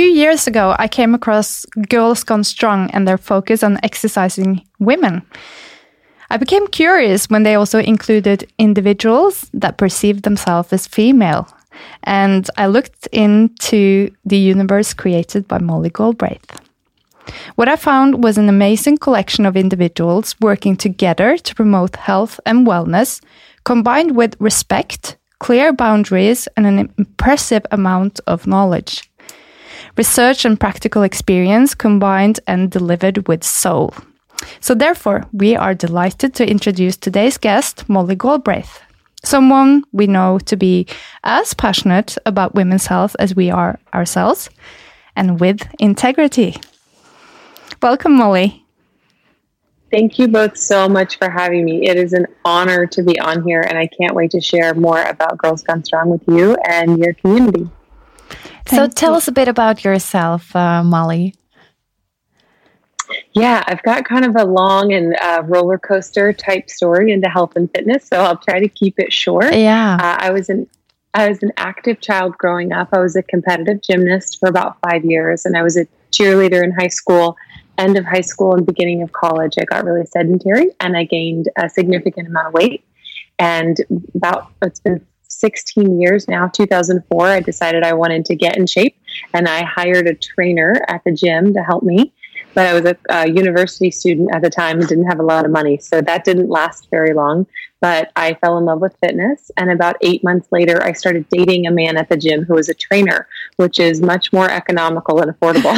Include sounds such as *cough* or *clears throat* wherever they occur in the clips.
Few years ago, I came across Girls Gone Strong and their focus on exercising women. I became curious when they also included individuals that perceived themselves as female. And I looked into the universe created by Molly Galbraith. What I found was an amazing collection of individuals working together to promote health and wellness, combined with respect, clear boundaries, and an impressive amount of knowledge research and practical experience combined and delivered with soul. So, therefore, we are delighted to introduce today's guest, Molly Galbraith, someone we know to be as passionate about women's health as we are ourselves, and with integrity. Welcome, Molly. Thank you both so much for having me. It is an honor to be on here, and I can't wait to share more about Girls Gone Strong with you and your community. So tell us a bit about yourself, uh, Molly. Yeah, I've got kind of a long and uh, roller coaster type story into health and fitness, so I'll try to keep it short. Yeah, uh, I was an I was an active child growing up. I was a competitive gymnast for about five years, and I was a cheerleader in high school. End of high school and beginning of college, I got really sedentary, and I gained a significant amount of weight. And about it's been 16 years now, 2004, I decided I wanted to get in shape and I hired a trainer at the gym to help me. But I was a, a university student at the time and didn't have a lot of money. So that didn't last very long. But I fell in love with fitness. And about eight months later, I started dating a man at the gym who was a trainer, which is much more economical and affordable.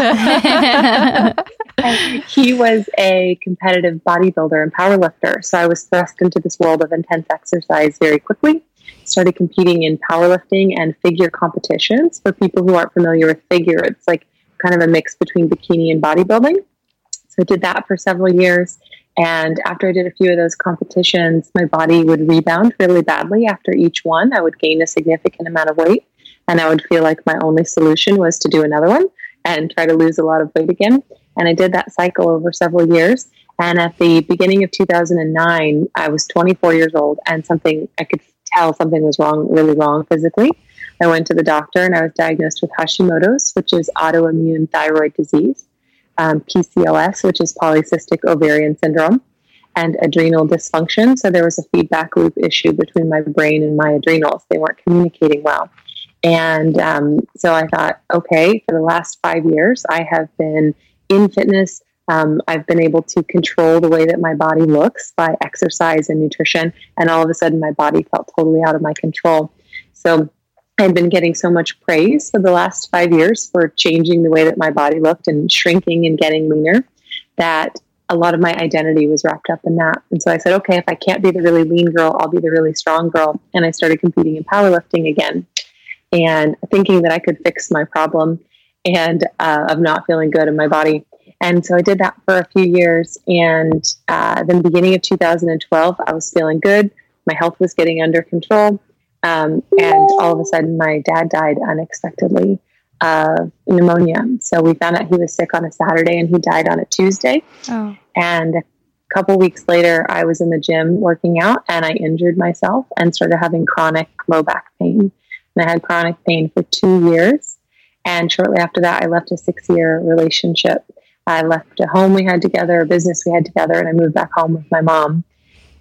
*laughs* he was a competitive bodybuilder and powerlifter. So I was thrust into this world of intense exercise very quickly started competing in powerlifting and figure competitions. For people who aren't familiar with figure, it's like kind of a mix between bikini and bodybuilding. So I did that for several years. And after I did a few of those competitions, my body would rebound really badly after each one. I would gain a significant amount of weight. And I would feel like my only solution was to do another one and try to lose a lot of weight again. And I did that cycle over several years. And at the beginning of 2009, I was 24 years old, and something I could tell something was wrong, really wrong physically. I went to the doctor and I was diagnosed with Hashimoto's, which is autoimmune thyroid disease, um, PCOS, which is polycystic ovarian syndrome, and adrenal dysfunction. So there was a feedback loop issue between my brain and my adrenals. They weren't communicating well. And um, so I thought, okay, for the last five years, I have been in fitness um, I've been able to control the way that my body looks by exercise and nutrition. And all of a sudden, my body felt totally out of my control. So I've been getting so much praise for the last five years for changing the way that my body looked and shrinking and getting leaner that a lot of my identity was wrapped up in that. And so I said, okay, if I can't be the really lean girl, I'll be the really strong girl. And I started competing in powerlifting again and thinking that I could fix my problem and uh, of not feeling good in my body. And so I did that for a few years. And uh, then, beginning of 2012, I was feeling good. My health was getting under control. Um, and all of a sudden, my dad died unexpectedly of pneumonia. So we found out he was sick on a Saturday and he died on a Tuesday. Oh. And a couple weeks later, I was in the gym working out and I injured myself and started having chronic low back pain. And I had chronic pain for two years. And shortly after that, I left a six year relationship I left a home we had together, a business we had together, and I moved back home with my mom.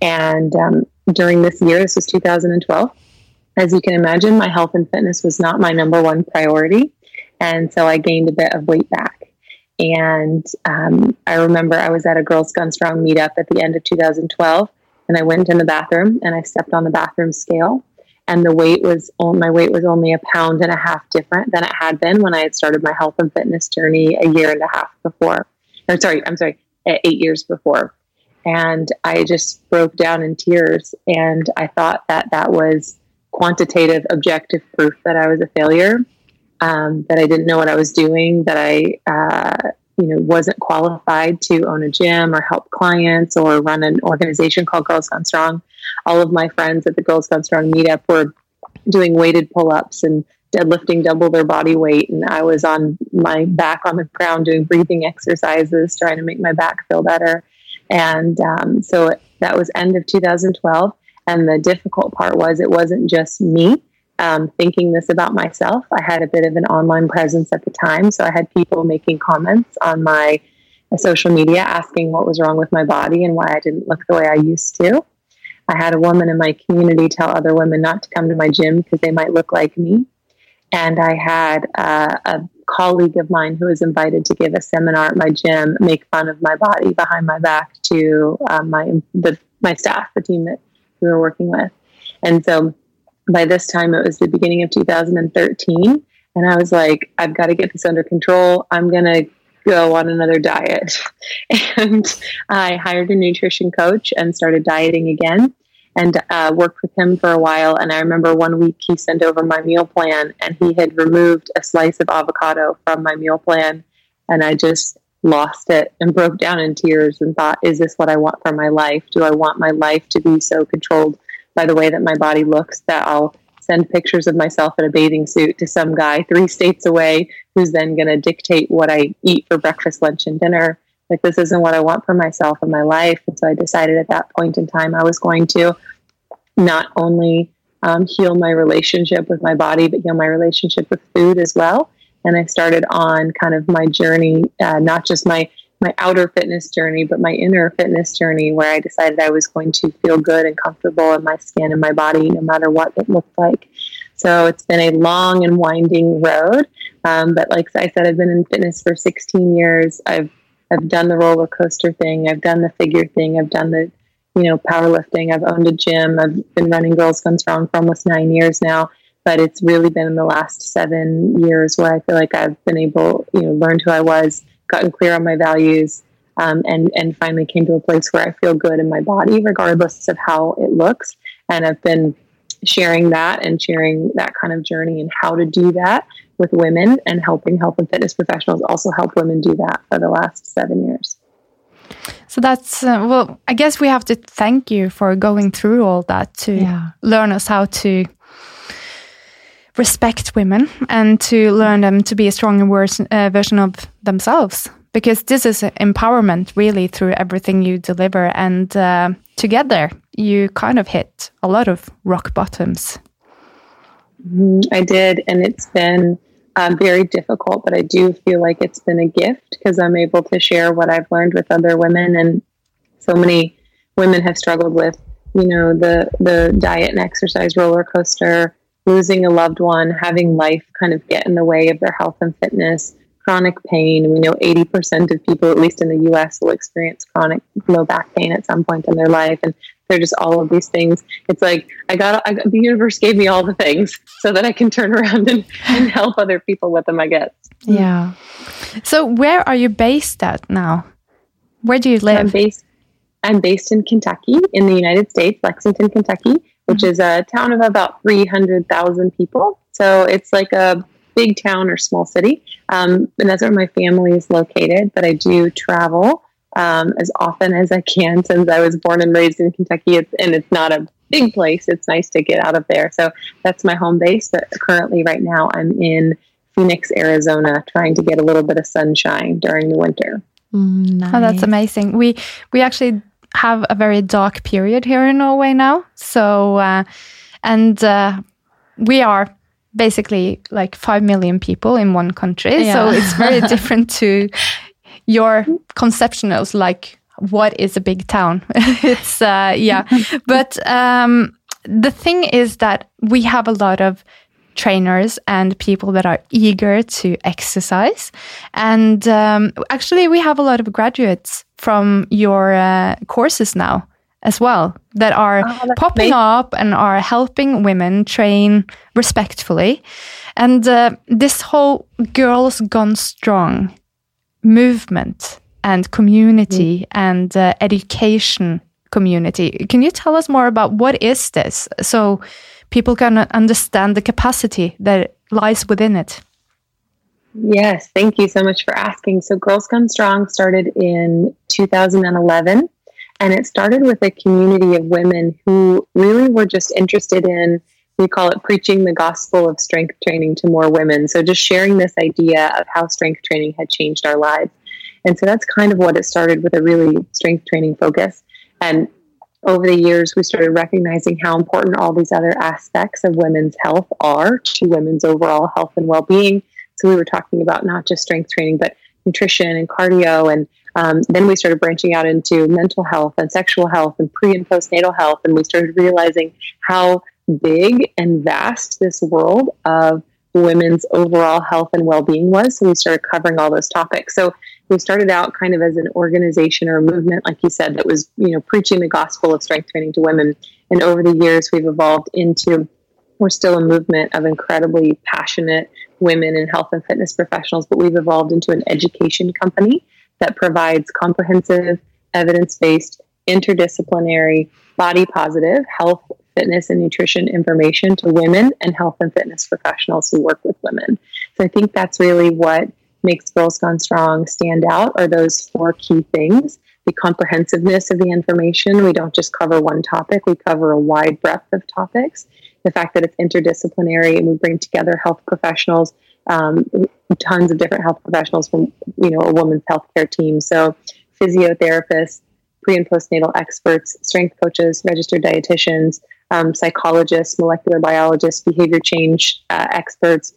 And um, during this year, this was 2012, as you can imagine, my health and fitness was not my number one priority. And so I gained a bit of weight back. And um, I remember I was at a Girls Gone Strong meetup at the end of 2012, and I went in the bathroom and I stepped on the bathroom scale, and the weight was my weight was only a pound and a half different than it had been when I had started my health and fitness journey a year and a half before. Or sorry, I'm sorry, eight years before. And I just broke down in tears, and I thought that that was quantitative, objective proof that I was a failure. um, that I didn't know what I was doing, that I, uh, you know, wasn't qualified to own a gym or help clients or run an organization called Girls Gone Strong. All of my friends at the Girls Strong meetup were doing weighted pull ups and deadlifting double their body weight. And I was on my back on the ground doing breathing exercises, trying to make my back feel better. And um, so that was end of 2012. And the difficult part was it wasn't just me um, thinking this about myself. I had a bit of an online presence at the time. So I had people making comments on my social media asking what was wrong with my body and why I didn't look the way I used to. I had a woman in my community tell other women not to come to my gym because they might look like me. And I had uh, a colleague of mine who was invited to give a seminar at my gym make fun of my body behind my back to um, my the, my staff, the team that we were working with. And so by this time, it was the beginning of 2013. And I was like, I've got to get this under control. I'm going to go on another diet. *laughs* and I hired a nutrition coach and started dieting again and uh, worked with him for a while. And I remember one week he sent over my meal plan and he had removed a slice of avocado from my meal plan. And I just lost it and broke down in tears and thought, is this what I want for my life? Do I want my life to be so controlled by the way that my body looks that I'll send pictures of myself in a bathing suit to some guy three states away who's then going to dictate what I eat for breakfast, lunch, and dinner? like this isn't what I want for myself and my life. And so I decided at that point in time I was going to not only um, heal my relationship with my body, but heal my relationship with food as well. And I started on kind of my journey, uh, not just my my outer fitness journey, but my inner fitness journey, where I decided I was going to feel good and comfortable in my skin and my body, no matter what it looked like. So it's been a long and winding road. Um, but like I said, I've been in fitness for 16 years. I've I've done the roller coaster thing. I've done the figure thing. I've done the, you know, powerlifting. I've owned a gym. I've been running Girls Gone Strong for almost nine years now. But it's really been in the last seven years where I feel like I've been able, you know, learned who I was, gotten clear on my values, um, and and finally came to a place where I feel good in my body, regardless of how it looks. And I've been sharing that and sharing that kind of journey and how to do that with women and helping health and fitness professionals also help women do that for the last seven years. So that's, uh, well, I guess we have to thank you for going through all that to yeah. learn us how to respect women and to learn them to be a stronger uh, version of themselves. Because this is empowerment really through everything you deliver. And uh, together, you kind of hit a lot of rock bottoms. Mm, I did. And it's been um, very difficult, but I do feel like it's been a gift because I'm able to share what I've learned with other women, and so many women have struggled with, you know, the the diet and exercise roller coaster, losing a loved one, having life kind of get in the way of their health and fitness, chronic pain. We know 80% of people, at least in the U.S., will experience chronic low back pain at some point in their life, and they're just all of these things. It's like I got, I got the universe gave me all the things so that I can turn around and, and help other people with them. I guess. Yeah. So where are you based at now? Where do you live? I'm based. I'm based in Kentucky, in the United States, Lexington, Kentucky, which mm-hmm. is a town of about three hundred thousand people. So it's like a big town or small city, um, and that's where my family is located. But I do travel um, as often as I can since I was born and raised in Kentucky. It's, and it's not a big place. It's nice to get out of there. So that's my home base. But currently, right now, I'm in Phoenix, Arizona, trying to get a little bit of sunshine during the winter. Mm, nice. Oh, that's amazing. We we actually have a very dark period here in Norway now. So, uh, and uh, we are basically like 5 million people in one country. Yeah. So it's very *laughs* different to your conception of like what is a big town. *laughs* it's uh, yeah, *laughs* but um, the thing is that we have a lot of trainers and people that are eager to exercise, and um, actually we have a lot of graduates from your uh, courses now as well that are oh, popping great. up and are helping women train respectfully. And uh, this whole Girls Gone Strong movement and community mm. and uh, education community. Can you tell us more about what is this so people can understand the capacity that lies within it? Yes, thank you so much for asking. So, Girls Gone Strong started in 2011, and it started with a community of women who really were just interested in, we call it preaching the gospel of strength training to more women. So, just sharing this idea of how strength training had changed our lives. And so, that's kind of what it started with a really strength training focus. And over the years, we started recognizing how important all these other aspects of women's health are to women's overall health and well being so we were talking about not just strength training, but nutrition and cardio. And um, then we started branching out into mental health and sexual health and pre and postnatal health. And we started realizing how big and vast this world of women's overall health and well being was. So we started covering all those topics. So we started out kind of as an organization or a movement, like you said, that was, you know, preaching the gospel of strength training to women. And over the years, we've evolved into we're still a movement of incredibly passionate women and health and fitness professionals, but we've evolved into an education company that provides comprehensive, evidence based, interdisciplinary, body positive health, fitness, and nutrition information to women and health and fitness professionals who work with women. So I think that's really what makes Girls Gone Strong stand out are those four key things the comprehensiveness of the information. We don't just cover one topic, we cover a wide breadth of topics the fact that it's interdisciplinary and we bring together health professionals, um, tons of different health professionals from you know a woman's healthcare team. So physiotherapists, pre and postnatal experts, strength coaches, registered dietitians, um, psychologists, molecular biologists, behavior change uh, experts,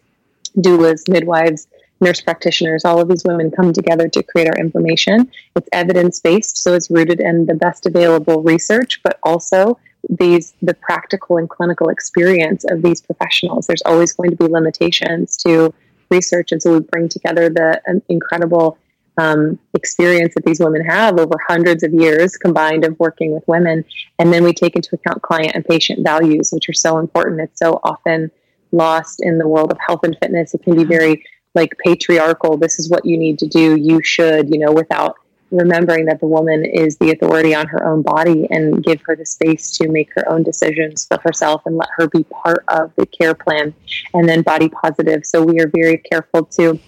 doulas, midwives, nurse practitioners, all of these women come together to create our information. It's evidence based, so it's rooted in the best available research, but also these the practical and clinical experience of these professionals. There's always going to be limitations to research, and so we bring together the um, incredible um, experience that these women have over hundreds of years combined of working with women, and then we take into account client and patient values, which are so important. It's so often lost in the world of health and fitness. It can be very like patriarchal. This is what you need to do. You should, you know, without remembering that the woman is the authority on her own body and give her the space to make her own decisions for herself and let her be part of the care plan and then body positive so we are very careful to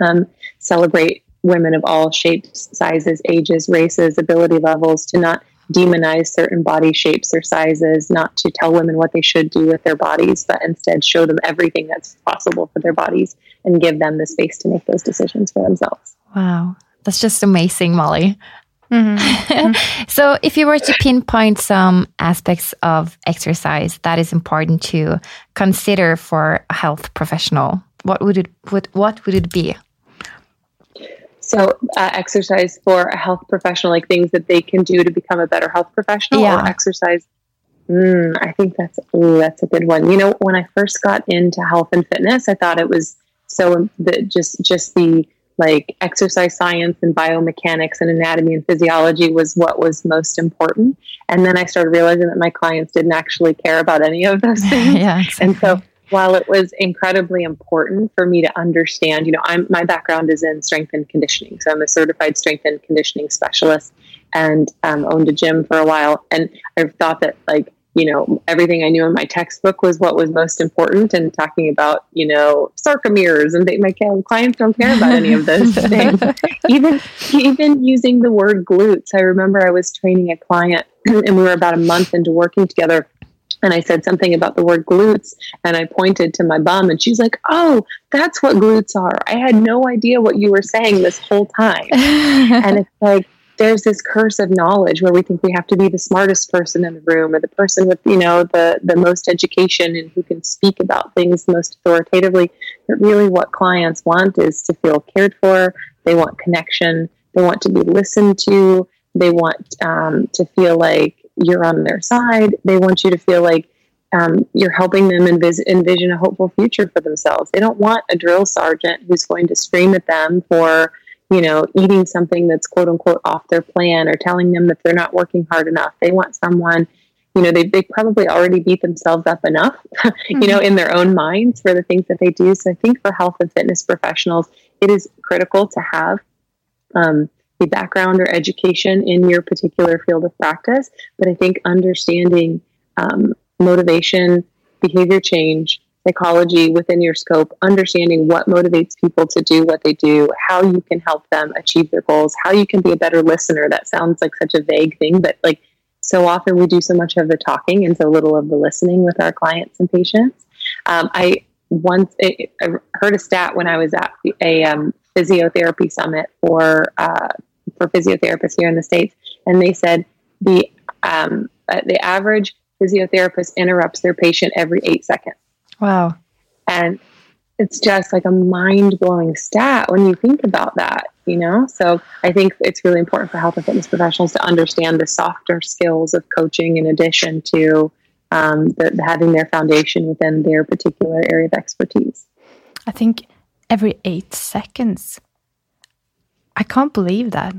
um, celebrate women of all shapes sizes ages races ability levels to not demonize certain body shapes or sizes not to tell women what they should do with their bodies but instead show them everything that's possible for their bodies and give them the space to make those decisions for themselves wow that's just amazing, Molly. Mm-hmm. *laughs* so, if you were to pinpoint some aspects of exercise that is important to consider for a health professional, what would it what, what would it be? So, uh, exercise for a health professional, like things that they can do to become a better health professional, yeah. or exercise. Mm, I think that's ooh, that's a good one. You know, when I first got into health and fitness, I thought it was so the, just just the like exercise science and biomechanics and anatomy and physiology was what was most important. And then I started realizing that my clients didn't actually care about any of those *laughs* things. yeah, exactly. And so while it was incredibly important for me to understand, you know, I'm my background is in strength and conditioning. So I'm a certified strength and conditioning specialist and um, owned a gym for a while. And I've thought that like you know, everything I knew in my textbook was what was most important and talking about, you know, sarcomeres and they, my clients don't care about any of those *laughs* things. even, even using the word glutes. I remember I was training a client *clears throat* and we were about a month into working together and I said something about the word glutes and I pointed to my bum and she's like, "Oh, that's what glutes are. I had no idea what you were saying this whole time." *laughs* and it's like there's this curse of knowledge where we think we have to be the smartest person in the room or the person with you know the the most education and who can speak about things most authoritatively but really what clients want is to feel cared for they want connection they want to be listened to they want um, to feel like you're on their side they want you to feel like um, you're helping them envis- envision a hopeful future for themselves they don't want a drill sergeant who's going to scream at them for you know, eating something that's quote unquote off their plan or telling them that they're not working hard enough. They want someone, you know, they, they probably already beat themselves up enough, mm-hmm. *laughs* you know, mm-hmm. in their own minds for the things that they do. So I think for health and fitness professionals, it is critical to have um, a background or education in your particular field of practice. But I think understanding um, motivation, behavior change, psychology within your scope, understanding what motivates people to do what they do, how you can help them achieve their goals, how you can be a better listener. That sounds like such a vague thing, but like so often we do so much of the talking and so little of the listening with our clients and patients. Um, I once I heard a stat when I was at a um, physiotherapy summit for uh, for physiotherapists here in the states, and they said the um, uh, the average physiotherapist interrupts their patient every eight seconds. Wow. And it's just like a mind blowing stat when you think about that, you know? So I think it's really important for health and fitness professionals to understand the softer skills of coaching in addition to um, the, the having their foundation within their particular area of expertise. I think every eight seconds. I can't believe that.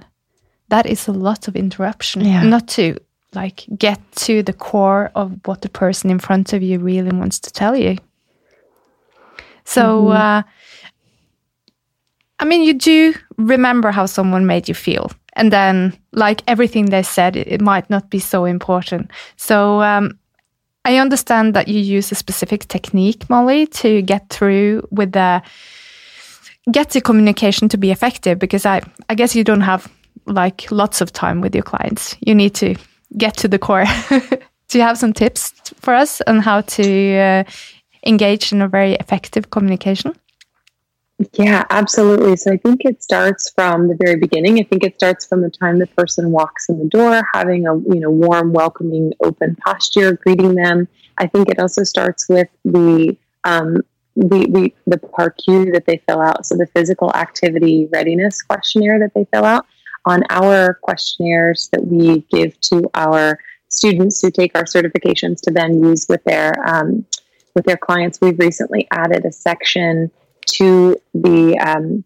That is a lot of interruption. Yeah. Not to like get to the core of what the person in front of you really wants to tell you. So, mm -hmm. uh, I mean, you do remember how someone made you feel. And then, like everything they said, it, it might not be so important. So, um, I understand that you use a specific technique, Molly, to get through with the get the communication to be effective because I, I guess you don't have like lots of time with your clients. You need to get to the core. *laughs* Do you have some tips for us on how to uh, engage in a very effective communication? Yeah, absolutely. So I think it starts from the very beginning. I think it starts from the time the person walks in the door, having a you know warm, welcoming, open posture, greeting them. I think it also starts with the um, the, the the PARQ that they fill out. So the physical activity readiness questionnaire that they fill out on our questionnaires that we give to our students who take our certifications to then use with their um, with their clients. We've recently added a section to the um,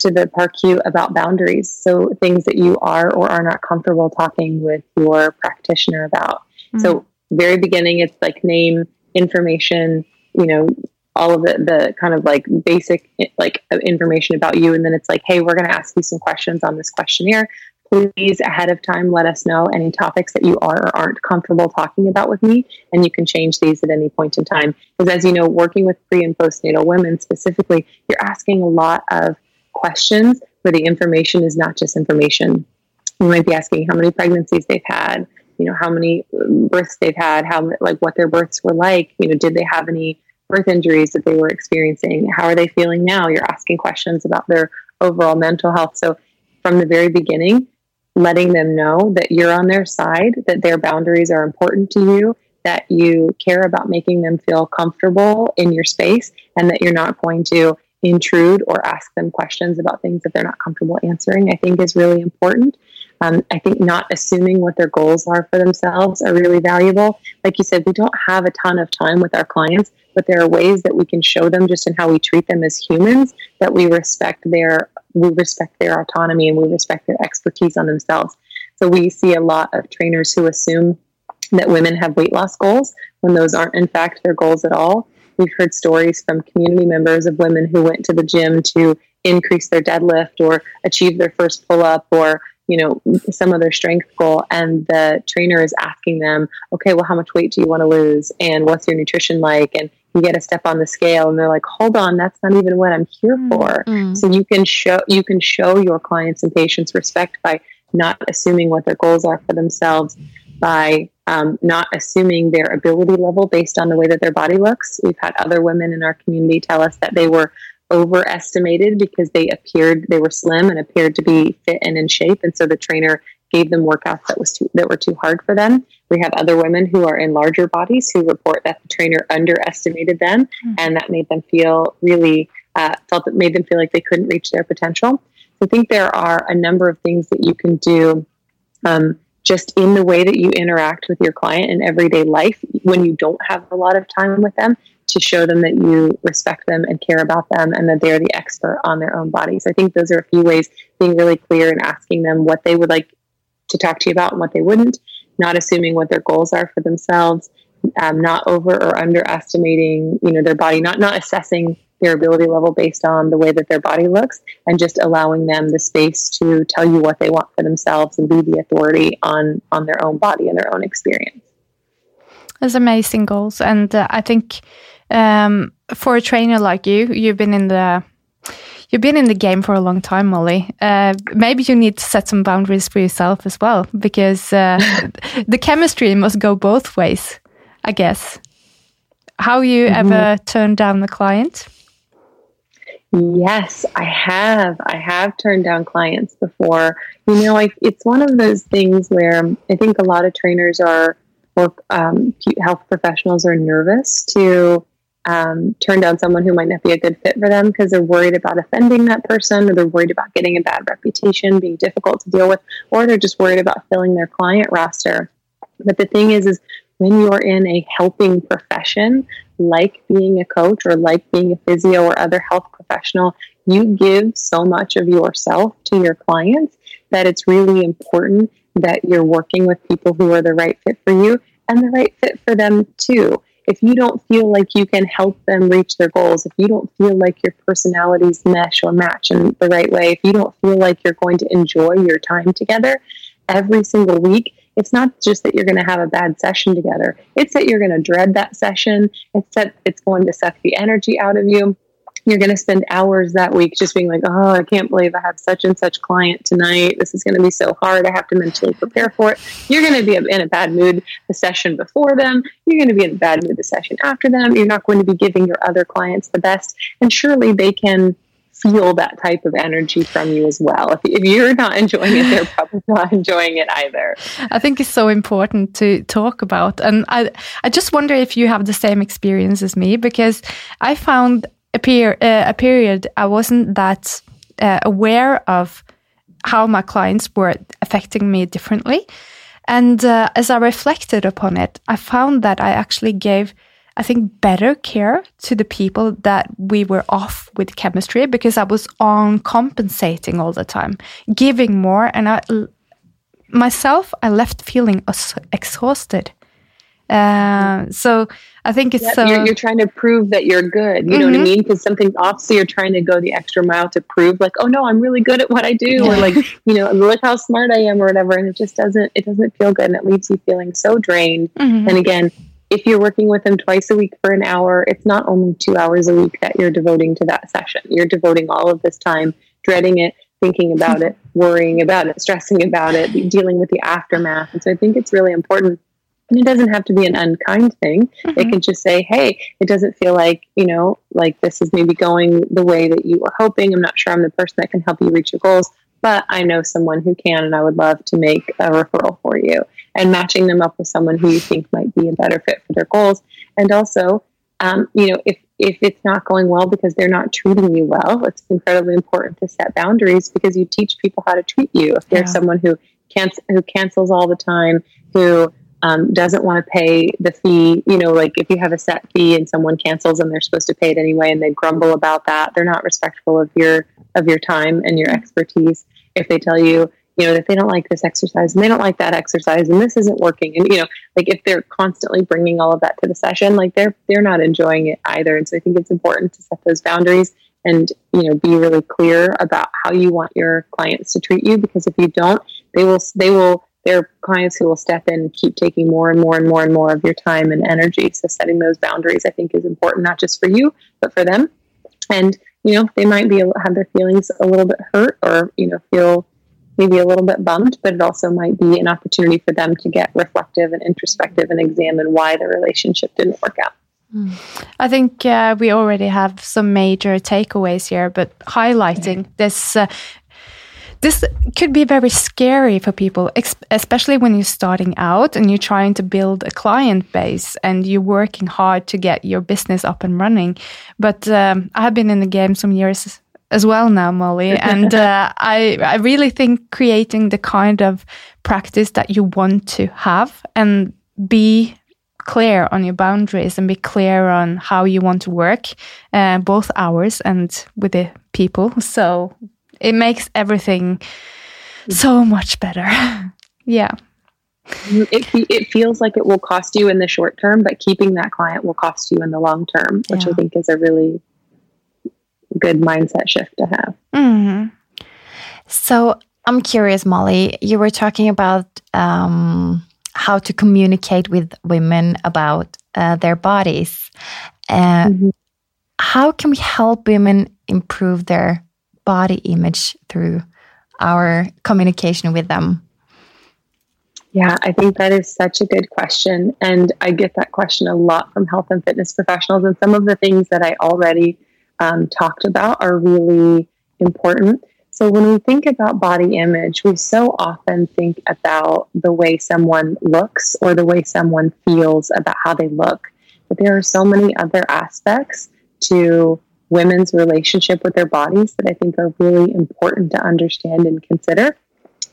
to the PARQ about boundaries. So things that you are or are not comfortable talking with your practitioner about. Mm-hmm. So very beginning, it's like name, information, you know, all of the, the kind of like basic like information about you. And then it's like hey we're going to ask you some questions on this questionnaire. Please ahead of time let us know any topics that you are or aren't comfortable talking about with me and you can change these at any point in time. Because as you know working with pre and postnatal women specifically you're asking a lot of questions where the information is not just information. You might be asking how many pregnancies they've had you know how many uh, births they've had how like what their births were like you know did they have any birth injuries that they were experiencing. How are they feeling now? You're asking questions about their overall mental health. So, from the very beginning, letting them know that you're on their side, that their boundaries are important to you, that you care about making them feel comfortable in your space, and that you're not going to intrude or ask them questions about things that they're not comfortable answering, I think is really important. Um, I think not assuming what their goals are for themselves are really valuable. Like you said, we don't have a ton of time with our clients, but there are ways that we can show them just in how we treat them as humans that we respect their we respect their autonomy and we respect their expertise on themselves. So we see a lot of trainers who assume that women have weight loss goals when those aren't in fact their goals at all. We've heard stories from community members of women who went to the gym to increase their deadlift or achieve their first pull up or you know some of their strength goal and the trainer is asking them okay well how much weight do you want to lose? And what's your nutrition like? And you get a step on the scale and they're like hold on that's not even what i'm here mm, for. mm. so you can show you can show your clients and patients respect by not assuming what their goals are for themselves by um, not assuming their ability level based on the way that their body looks. We've had other women in our community tell us that they were overestimated because they appeared they were slim and appeared to be fit and in shape. And so the trainer gave them workouts that was too, that were too hard for them. We have other women who are in larger bodies who report that the trainer underestimated them mm-hmm. and that made them feel really uh, felt that made them feel like they couldn't reach their potential. So i think there are a number of things that you can do um, just in the way that you interact with your client in everyday life when you don't have a lot of time with them to show them that you respect them and care about them and that they're the expert on their own bodies. I think those are a few ways being really clear and asking them what they would like to talk to you about and what they wouldn't, not assuming what their goals are for themselves, um, not over or underestimating, you know, their body, not not assessing their ability level based on the way that their body looks and just allowing them the space to tell you what they want for themselves and be the authority on on their own body and their own experience. That's amazing goals and uh, I think um, for a trainer like you, you've been in the you've been in the game for a long time, Molly. Uh, maybe you need to set some boundaries for yourself as well, because uh, *laughs* the chemistry must go both ways, I guess. How you mm -hmm. ever turned down the client? Yes, I have. I have turned down clients before. You know, I, it's one of those things where I think a lot of trainers are, or um, health professionals are nervous to um, turn down someone who might not be a good fit for them because they're worried about offending that person or they're worried about getting a bad reputation, being difficult to deal with, or they're just worried about filling their client roster. But the thing is, is when you're in a helping profession, like being a coach or like being a physio or other health professional, you give so much of yourself to your clients that it's really important that you're working with people who are the right fit for you and the right fit for them too if you don't feel like you can help them reach their goals, if you don't feel like your personalities mesh or match in the right way, if you don't feel like you're going to enjoy your time together every single week, it's not just that you're going to have a bad session together. It's that you're going to dread that session. It's that it's going to suck the energy out of you you're going to spend hours that week just being like, oh, I can't believe I have such and such client tonight. This is going to be so hard. I have to mentally prepare for it. You're going to be in a bad mood the session before them. You're going to be in a bad mood the session after them. You're not going to be giving your other clients the best. And surely they can feel that type of energy from you as well. If, if, you're not enjoying it, they're probably *laughs* not enjoying it either. I think it's so important to talk about. And I, I just wonder if you have the same experience as me because I found a, uh, a period I wasn't that uh, aware of how my clients were affecting me differently. And uh, as I reflected upon it, I found that I actually gave, I think, better care to the people that we were off with chemistry because I was on compensating all the time, giving more. And I, myself, I left feeling exhausted. Uh, so I think it's so you're, you're, trying to prove that you're good. You mm-hmm. know what I mm-hmm. mean? Because something's off, so you're trying to go the extra mile to prove, like, oh no, I'm really good at what I do, yeah. or like, you know, look how smart I am, or whatever. And it just doesn't, it doesn't feel good, and it leaves you feeling so drained. Mm-hmm. And again, if you're working with them twice a week for an hour, it's not only two hours a week that you're devoting to that session. You're devoting all of this time dreading it, thinking about it, worrying about it, stressing about it, dealing with the aftermath. And so I think it's really important and it doesn't have to be an unkind thing. Mm-hmm. It can just say, hey, it doesn't feel like, you know, like this is maybe going the way that you were hoping. I'm not sure I'm the person that can help you reach your goals, but I know someone who can, and I would love to make a referral for you. And matching them up with someone who you think might be a better fit for their goals. And also, um, you know, if if it's not going well because they're not treating you well, it's incredibly important to set boundaries because you teach people how to treat you. If there's yeah. someone who can't who cancels all the time, who um, doesn't want to pay the fee, you know, like if you have a set fee and someone cancels and they're supposed to pay it anyway and they grumble about that, they're not respectful of your of your time and your expertise. If they tell you, you know, that they don't like this exercise and they don't like that exercise and this isn't working, and you know, like if they're constantly bringing all of that to the session, like they're they're not enjoying it either. And so I think it's important to set those boundaries and you know be really clear about how you want your clients to treat you because if you don't, they will they will there are clients who will step in and keep taking more and more and more and more of your time and energy. So setting those boundaries, I think, is important not just for you, but for them. And you know, they might be have their feelings a little bit hurt, or you know, feel maybe a little bit bummed, but it also might be an opportunity for them to get reflective and introspective and examine why the relationship didn't work out. Hmm. I think uh, we already have some major takeaways here, but highlighting this uh, this could be very scary for people, especially when you're starting out and you're trying to build a client base and you're working hard to get your business up and running. But um, I have been in the game some years as well now, Molly, *laughs* and uh, I I really think creating the kind of practice that you want to have and be clear on your boundaries and be clear on how you want to work, uh, both hours and with the people. So it makes everything so much better. *laughs* yeah. It, it feels like it will cost you in the short term, but keeping that client will cost you in the long term, which yeah. I think is a really good mindset shift to have. Mm-hmm. So I'm curious, Molly, you were talking about um, how to communicate with women about uh, their bodies. Uh, mm-hmm. how can we help women improve their body image through our communication with them? Yeah, I think that is such a good question. And I get that question a lot from health and fitness professionals. And some of the things that I already um, talked about are really important. So, when we think about body image, we so often think about the way someone looks or the way someone feels about how they look. But there are so many other aspects to women's relationship with their bodies that I think are really important to understand and consider.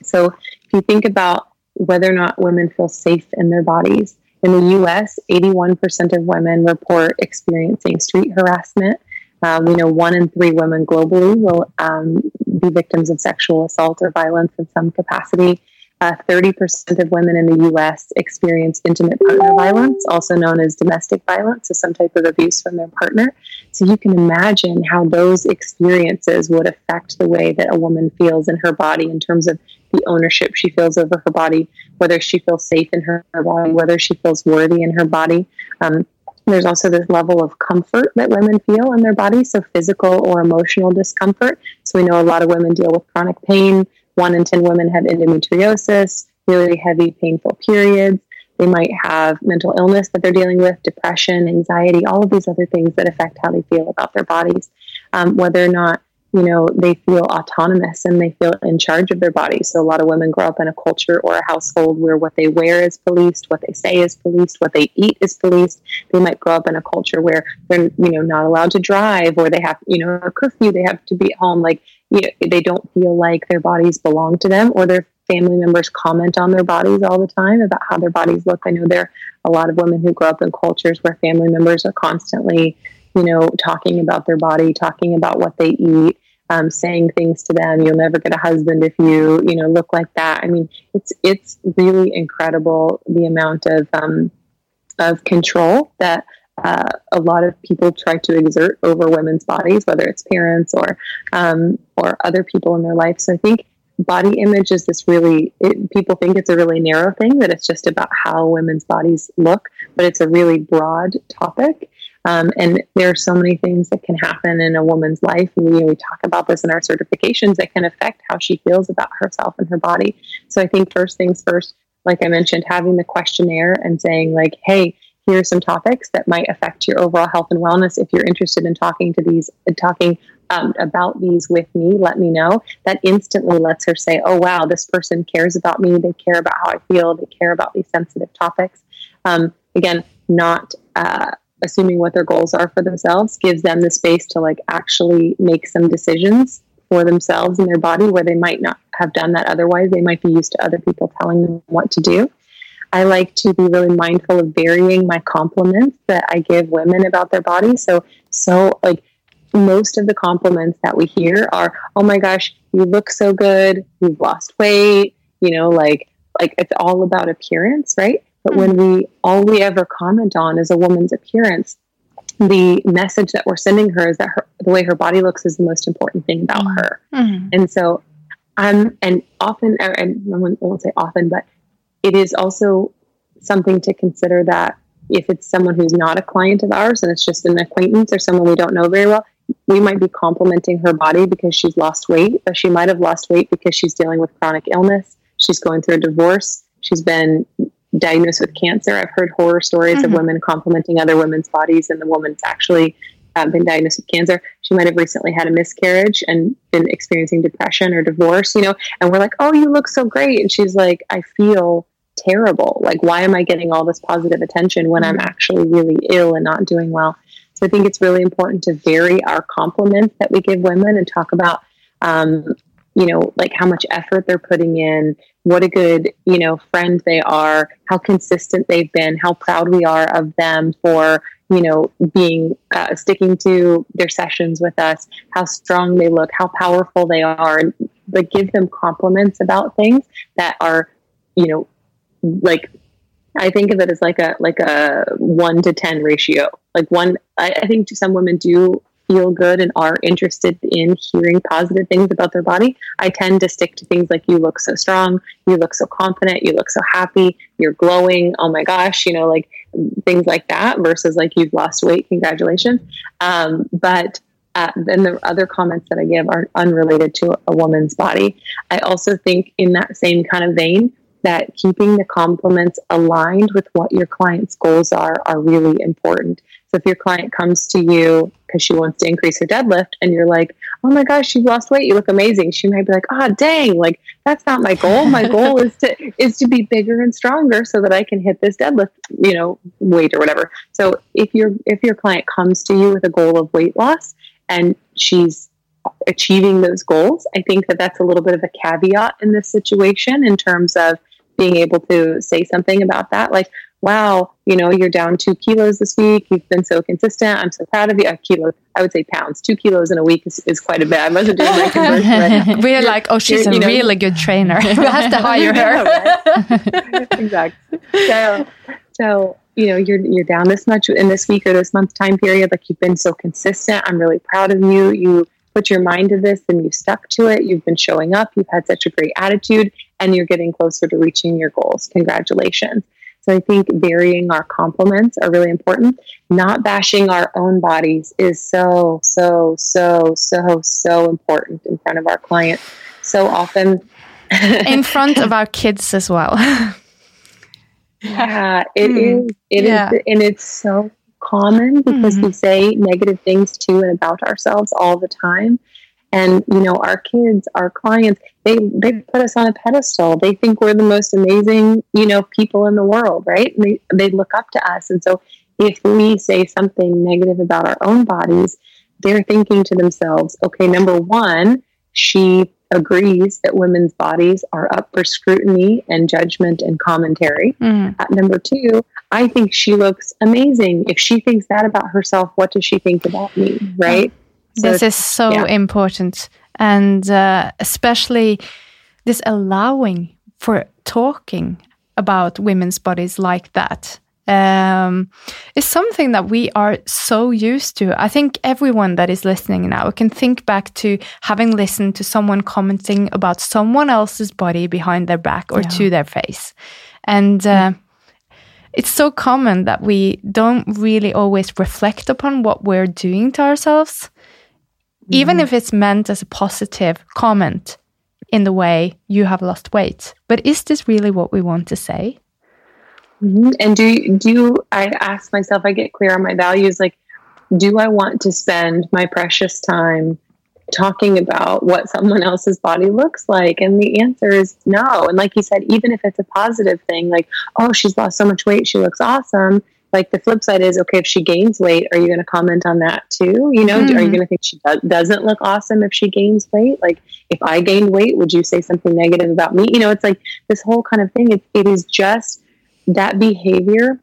So, if you think about whether or not women feel safe in their bodies, in the US, 81% of women report experiencing street harassment. Uh, we know one in three women globally will um, be victims of sexual assault or violence in some capacity. Uh, 30% of women in the US experience intimate partner violence, also known as domestic violence, so some type of abuse from their partner. So you can imagine how those experiences would affect the way that a woman feels in her body in terms of the ownership she feels over her body, whether she feels safe in her, her body, whether she feels worthy in her body. Um, there's also this level of comfort that women feel in their bodies, so physical or emotional discomfort. So we know a lot of women deal with chronic pain, one in 10 women have endometriosis, really heavy, painful periods. They might have mental illness that they're dealing with, depression, anxiety, all of these other things that affect how they feel about their bodies. Um, whether or not you know they feel autonomous and they feel in charge of their bodies. So a lot of women grow up in a culture or a household where what they wear is policed, what they say is policed, what they eat is policed. They might grow up in a culture where they're you know not allowed to drive or they have you know a curfew. They have to be home. Like you know, they don't feel like their bodies belong to them or their family members comment on their bodies all the time about how their bodies look. I know there are a lot of women who grow up in cultures where family members are constantly, you know, talking about their body, talking about what they eat, um, saying things to them. You'll never get a husband if you, you know, look like that. I mean, it's it's really incredible the amount of um, of control that uh, a lot of people try to exert over women's bodies, whether it's parents or um, or other people in their life. So I think body image is this really it, people think it's a really narrow thing that it's just about how women's bodies look, but it's a really broad topic. Um, and there are so many things that can happen in a woman's life. We, we talk about this in our certifications that can affect how she feels about herself and her body. So I think first things first, like I mentioned, having the questionnaire and saying, like, hey, here are some topics that might affect your overall health and wellness. If you're interested in talking to these, talking um, about these with me, let me know. That instantly lets her say, oh, wow, this person cares about me. They care about how I feel. They care about these sensitive topics. Um, again, not uh, assuming what their goals are for themselves gives them the space to like actually make some decisions for themselves and their body where they might not have done that otherwise. They might be used to other people telling them what to do. I like to be really mindful of varying my compliments that I give women about their bodies. So, so like most of the compliments that we hear are, "Oh my gosh, you look so good. You've lost weight." You know, like like it's all about appearance, right? But when we all we ever comment on is a woman's appearance, the message that we're sending her is that her, the way her body looks is the most important thing about mm-hmm. her. Mm-hmm. And so, um, and often, and I won't say often, but it is also something to consider that if it's someone who's not a client of ours and it's just an acquaintance or someone we don't know very well, we might be complimenting her body because she's lost weight, but she might have lost weight because she's dealing with chronic illness. She's going through a divorce. She's been diagnosed with cancer. I've heard horror stories mm-hmm. of women complimenting other women's bodies, and the woman's actually uh, been diagnosed with cancer. She might have recently had a miscarriage and been experiencing depression or divorce, you know, and we're like, oh, you look so great. And she's like, I feel terrible. Like, why am I getting all this positive attention when I'm mm-hmm. actually really ill and not doing well? So I think it's really important to vary our compliments that we give women and talk about, um, you know, like how much effort they're putting in, what a good, you know, friend they are, how consistent they've been, how proud we are of them for, you know, being uh, sticking to their sessions with us, how strong they look, how powerful they are, and like give them compliments about things that are, you know, like I think of it as like a like a one to ten ratio. Like one, I, I think some women do feel good and are interested in hearing positive things about their body. I tend to stick to things like you look so strong, you look so confident, you look so happy, you're glowing. Oh my gosh, you know, like things like that versus like you've lost weight, congratulations. Um, but uh, then the other comments that I give are unrelated to a woman's body. I also think in that same kind of vein that keeping the compliments aligned with what your client's goals are are really important. So if your client comes to you because she wants to increase her deadlift and you're like, oh my gosh, you've lost weight, you look amazing. She might be like, ah, oh, dang, like that's not my goal. My goal *laughs* is to is to be bigger and stronger so that I can hit this deadlift, you know, weight or whatever. So if your if your client comes to you with a goal of weight loss and she's achieving those goals, I think that that's a little bit of a caveat in this situation in terms of being able to say something about that. Like, wow, you know, you're down two kilos this week. You've been so consistent. I'm so proud of you. A kilo, I would say pounds. Two kilos in a week is, is quite a bit. I wasn't doing my *laughs* conversion. We're like, oh, she's a know, really good trainer. *laughs* we have to *laughs* hire her. Right? exactly. So, so you know, you're you're down this much in this week or this month time period. Like you've been so consistent. I'm really proud of you. You put your mind to this and you've stuck to it. You've been showing up. You've had such a great attitude, and you're getting closer to reaching your goals. Congratulations. So I think varying our compliments are really important. Not bashing our own bodies is so, so, so, so, so important in front of our clients. So often *laughs* in front of our kids as well. yeah, it mm. is. It yeah. is, and it's so common because mm-hmm. we say negative things to and about ourselves all the time and you know our kids our clients they they put us on a pedestal they think we're the most amazing you know people in the world right and they, they look up to us and so if we say something negative about our own bodies they're thinking to themselves okay number one she agrees that women's bodies are up for scrutiny and judgment and commentary. Mm. Uh, number two, I think she looks amazing. If she thinks that about herself, what does she think about me? Right. So this is so yeah. important. And uh, especially this allowing for talking about women's bodies like that um, is something that we are so used to. I think everyone that is listening now can think back to having listened to someone commenting about someone else's body behind their back or yeah. to their face. And uh, it's so common that we don't really always reflect upon what we're doing to ourselves even mm-hmm. if it's meant as a positive comment in the way you have lost weight. But is this really what we want to say? Mm-hmm. And do do I ask myself? I get clear on my values. Like, do I want to spend my precious time talking about what someone else's body looks like? And the answer is no. And like you said, even if it's a positive thing, like, oh, she's lost so much weight, she looks awesome like the flip side is okay if she gains weight are you going to comment on that too you know mm-hmm. are you mm-hmm. going to think she do- doesn't look awesome if she gains weight like if i gained weight would you say something negative about me you know it's like this whole kind of thing it, it is just that behavior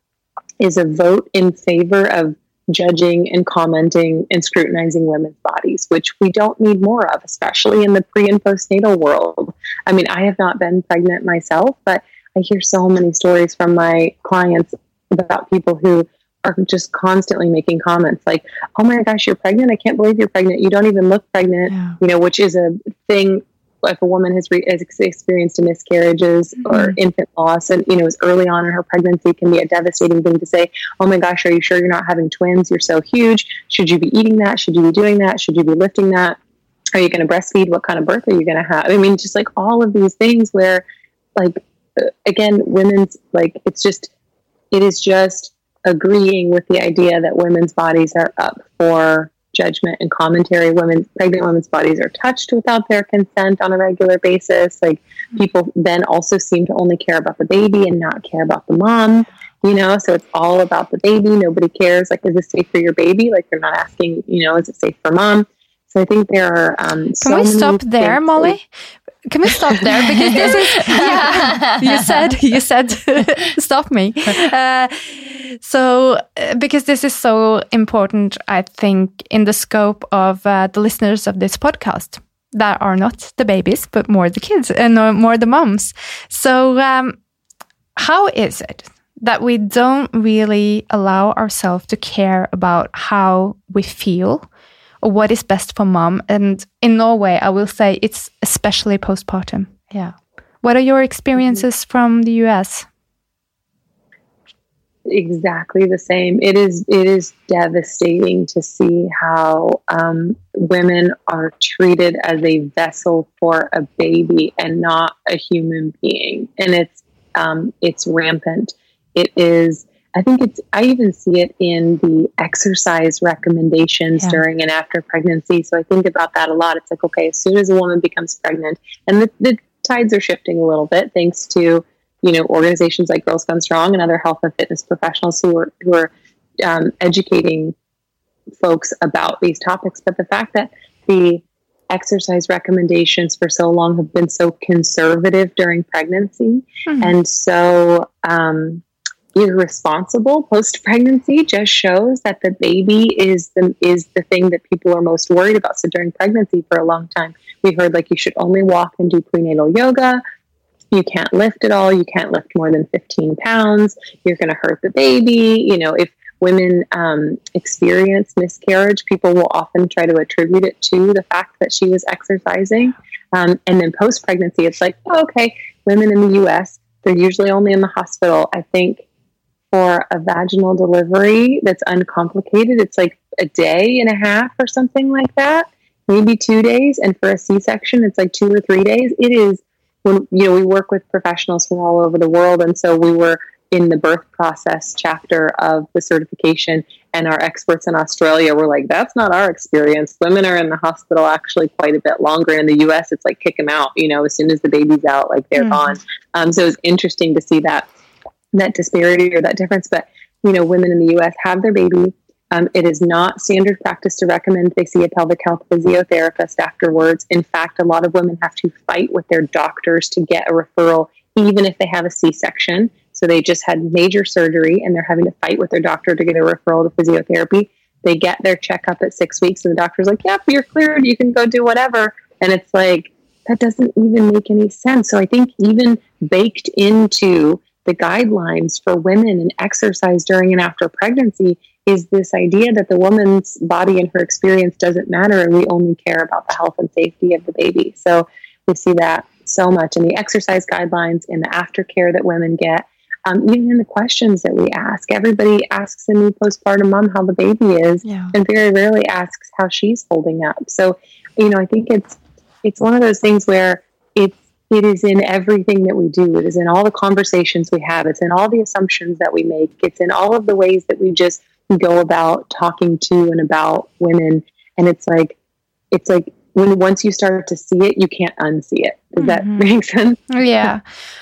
is a vote in favor of judging and commenting and scrutinizing women's bodies, which we don't need more of, especially in the pre and postnatal world. I mean, I have not been pregnant myself, but I hear so many stories from my clients about people who are just constantly making comments like, "Oh my gosh, you're pregnant! I can't believe you're pregnant. You don't even look pregnant." Yeah. You know, which is a thing if a woman has, re- has experienced miscarriages mm-hmm. or infant loss, and you know, is early on in her pregnancy, can be a devastating thing to say. Oh my gosh, are you sure you're not having twins? You're so huge. Should you be eating that? Should you be doing that? Should you be lifting that? Are you going to breastfeed? What kind of birth are you going to have? I mean, just like all of these things where, like, uh, again, women's like it's just it is just agreeing with the idea that women's bodies are up for judgment and commentary. Women, pregnant women's bodies are touched without their consent on a regular basis. Like people then also seem to only care about the baby and not care about the mom. You know, so it's all about the baby. Nobody cares. Like, is this safe for your baby? Like, they're not asking. You know, is it safe for mom? So I think there are. Um, Can so we stop there, Molly? Can we stop there? Because this is *laughs* yeah. you said you said *laughs* stop me. Uh, so uh, because this is so important, I think in the scope of uh, the listeners of this podcast that are not the babies, but more the kids and uh, more the moms. So um, how is it that we don't really allow ourselves to care about how we feel? What is best for mom. And in Norway, I will say it's especially postpartum. Yeah. What are your experiences from the US? exactly the same. It is it is devastating to see how um, women are treated as a vessel for a baby and not a human being, and it's um, it's rampant. It is. I think it's. I even see it in the exercise recommendations yeah. during and after pregnancy. So I think about that a lot. It's like okay, as soon as a woman becomes pregnant, and the, the tides are shifting a little bit thanks to you know organizations like Girls Gone Strong and other health and fitness professionals who are who are um, educating folks about these topics. But the fact that the exercise recommendations for so long have been so conservative during pregnancy mm-hmm. and so um, irresponsible post pregnancy just shows that the baby is the is the thing that people are most worried about. So during pregnancy for a long time, we heard like you should only walk and do prenatal yoga you can't lift at all. You can't lift more than 15 pounds. You're going to hurt the baby. You know, if women um, experience miscarriage, people will often try to attribute it to the fact that she was exercising. Um, and then post pregnancy, it's like, oh, okay, women in the US, they're usually only in the hospital. I think for a vaginal delivery that's uncomplicated, it's like a day and a half or something like that, maybe two days. And for a C section, it's like two or three days. It is when you know we work with professionals from all over the world and so we were in the birth process chapter of the certification and our experts in australia were like that's not our experience women are in the hospital actually quite a bit longer in the us it's like kick them out you know as soon as the baby's out like they're mm. gone um, so it's interesting to see that that disparity or that difference but you know women in the us have their baby um, it is not standard practice to recommend they see a pelvic health physiotherapist afterwards. In fact, a lot of women have to fight with their doctors to get a referral, even if they have a C section. So they just had major surgery and they're having to fight with their doctor to get a referral to physiotherapy. They get their checkup at six weeks, and the doctor's like, Yep, you're cleared. You can go do whatever. And it's like, that doesn't even make any sense. So I think even baked into the guidelines for women and exercise during and after pregnancy is this idea that the woman's body and her experience doesn't matter and we only care about the health and safety of the baby. So we see that so much in the exercise guidelines, in the aftercare that women get, um, even in the questions that we ask. Everybody asks a new postpartum mom how the baby is, yeah. and very rarely asks how she's holding up. So, you know, I think it's it's one of those things where it is in everything that we do. It is in all the conversations we have. It's in all the assumptions that we make. It's in all of the ways that we just go about talking to and about women. And it's like, it's like when once you start to see it, you can't unsee it. Does mm-hmm. that make sense? yeah,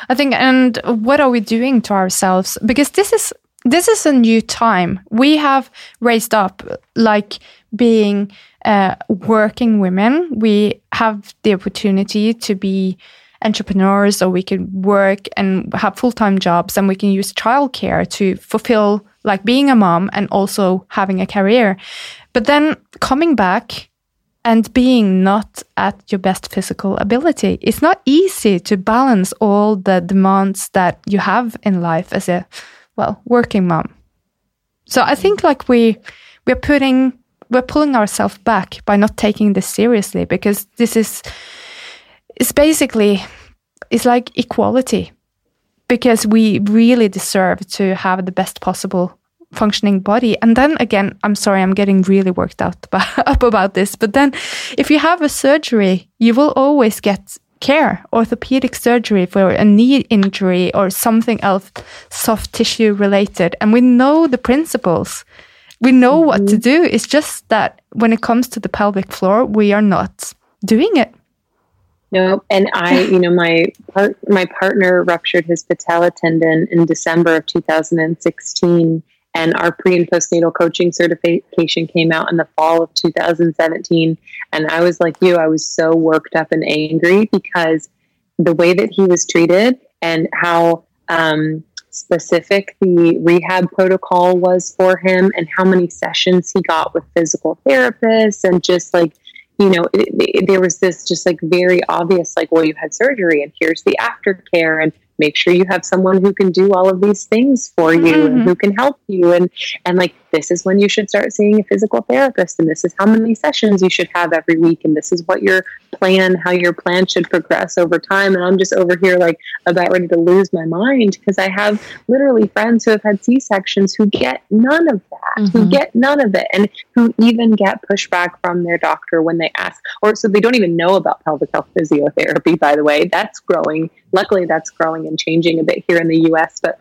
I think. And what are we doing to ourselves? Because this is this is a new time. We have raised up like being uh, working women. We have the opportunity to be entrepreneurs, or we can work and have full time jobs, and we can use childcare to fulfill like being a mom and also having a career. But then coming back and being not at your best physical ability, it's not easy to balance all the demands that you have in life as a, well, working mom. So I think like we, we're putting, we're pulling ourselves back by not taking this seriously because this is, it's basically, it's like equality because we really deserve to have the best possible functioning body. And then again, I'm sorry, I'm getting really worked out about, *laughs* up about this, but then if you have a surgery, you will always get care, orthopedic surgery for a knee injury or something else soft tissue related. And we know the principles. We know mm -hmm. what to mm-hmm. do. It's just that when it comes to the pelvic floor, we are not doing it. No, and I, *laughs* you know, my part, my partner ruptured his patella tendon in December of 2016, and our pre and postnatal coaching certification came out in the fall of 2017. And I was like you, I was so worked up and angry because the way that he was treated and how um, specific the rehab protocol was for him, and how many sessions he got with physical therapists, and just like you know, it, it, there was this just like very obvious, like, well, you had surgery and here's the aftercare and make sure you have someone who can do all of these things for you mm-hmm. and who can help you. And, and like, this is when you should start seeing a physical therapist, and this is how many sessions you should have every week, and this is what your plan, how your plan should progress over time. And I'm just over here like about ready to lose my mind because I have literally friends who have had C sections who get none of that, mm-hmm. who get none of it, and who even get pushback from their doctor when they ask, or so they don't even know about pelvic health physiotherapy. By the way, that's growing. Luckily, that's growing and changing a bit here in the U.S., but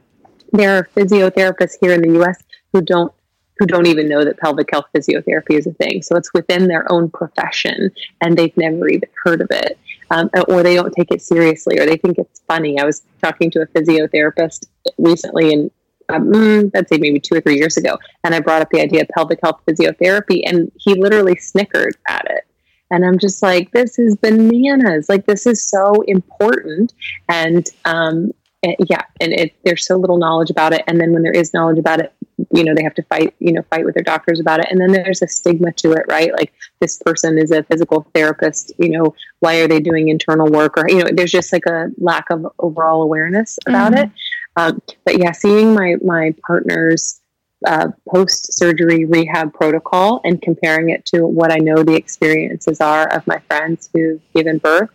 there are physiotherapists here in the U.S. who don't who don't even know that pelvic health physiotherapy is a thing. So it's within their own profession, and they've never even heard of it, um, or they don't take it seriously, or they think it's funny. I was talking to a physiotherapist recently, and um, mm, I'd say maybe two or three years ago, and I brought up the idea of pelvic health physiotherapy, and he literally snickered at it. And I'm just like, this is bananas. Like, this is so important. And um, yeah, and it, there's so little knowledge about it. And then when there is knowledge about it, you know, they have to fight, you know, fight with their doctors about it. And then there's a stigma to it, right? Like this person is a physical therapist, you know, why are they doing internal work? Or, you know, there's just like a lack of overall awareness about mm-hmm. it. Um, but yeah, seeing my, my partner's uh, post surgery rehab protocol and comparing it to what I know the experiences are of my friends who've given birth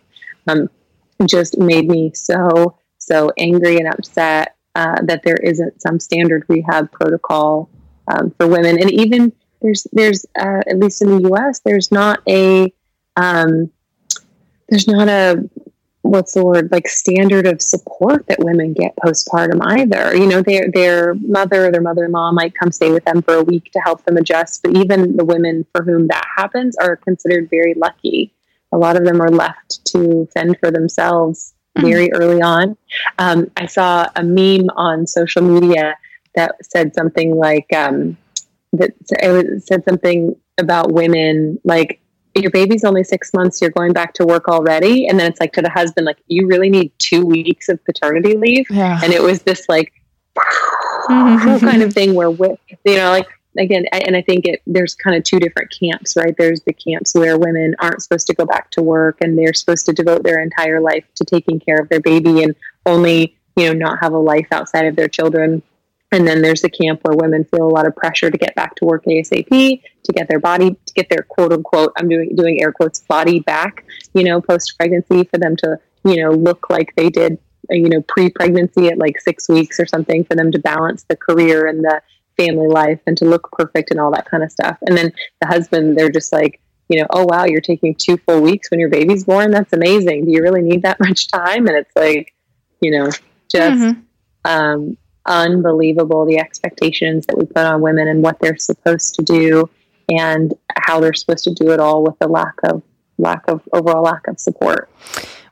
um, just made me so so angry and upset uh, that there isn't some standard rehab protocol um, for women. And even there's there's uh, at least in the U.S. there's not a um, there's not a what's the word like standard of support that women get postpartum either. You know, their their mother or their mother-in-law might come stay with them for a week to help them adjust, but even the women for whom that happens are considered very lucky. A lot of them are left to fend for themselves very mm-hmm. early on. Um, I saw a meme on social media that said something like um, that it said something about women like your baby's only six months you're going back to work already and then it's like to the husband like you really need two weeks of paternity leave yeah. and it was this like mm-hmm. *laughs* kind of thing where with you know like again, I, and I think it, there's kind of two different camps, right? There's the camps where women aren't supposed to go back to work and they're supposed to devote their entire life to taking care of their baby and only, you know, not have a life outside of their children. And then there's the camp where women feel a lot of pressure to get back to work ASAP, to get their body, to get their quote unquote, I'm doing doing air quotes, body back, you know, post pregnancy, for them to, you know, look like they did, you know, pre pregnancy at like six weeks or something, for them to balance the career and the family life and to look perfect and all that kind of stuff. And then the husband, they're just like, you know, oh wow, you're taking two full weeks when your baby's born. That's amazing. Do you really need that *laughs* much time? And it's like, you know, just mm-hmm. um, unbelievable the expectations that we put on women and what they're supposed to do and how they're supposed to do it all with the lack of lack of overall lack of support.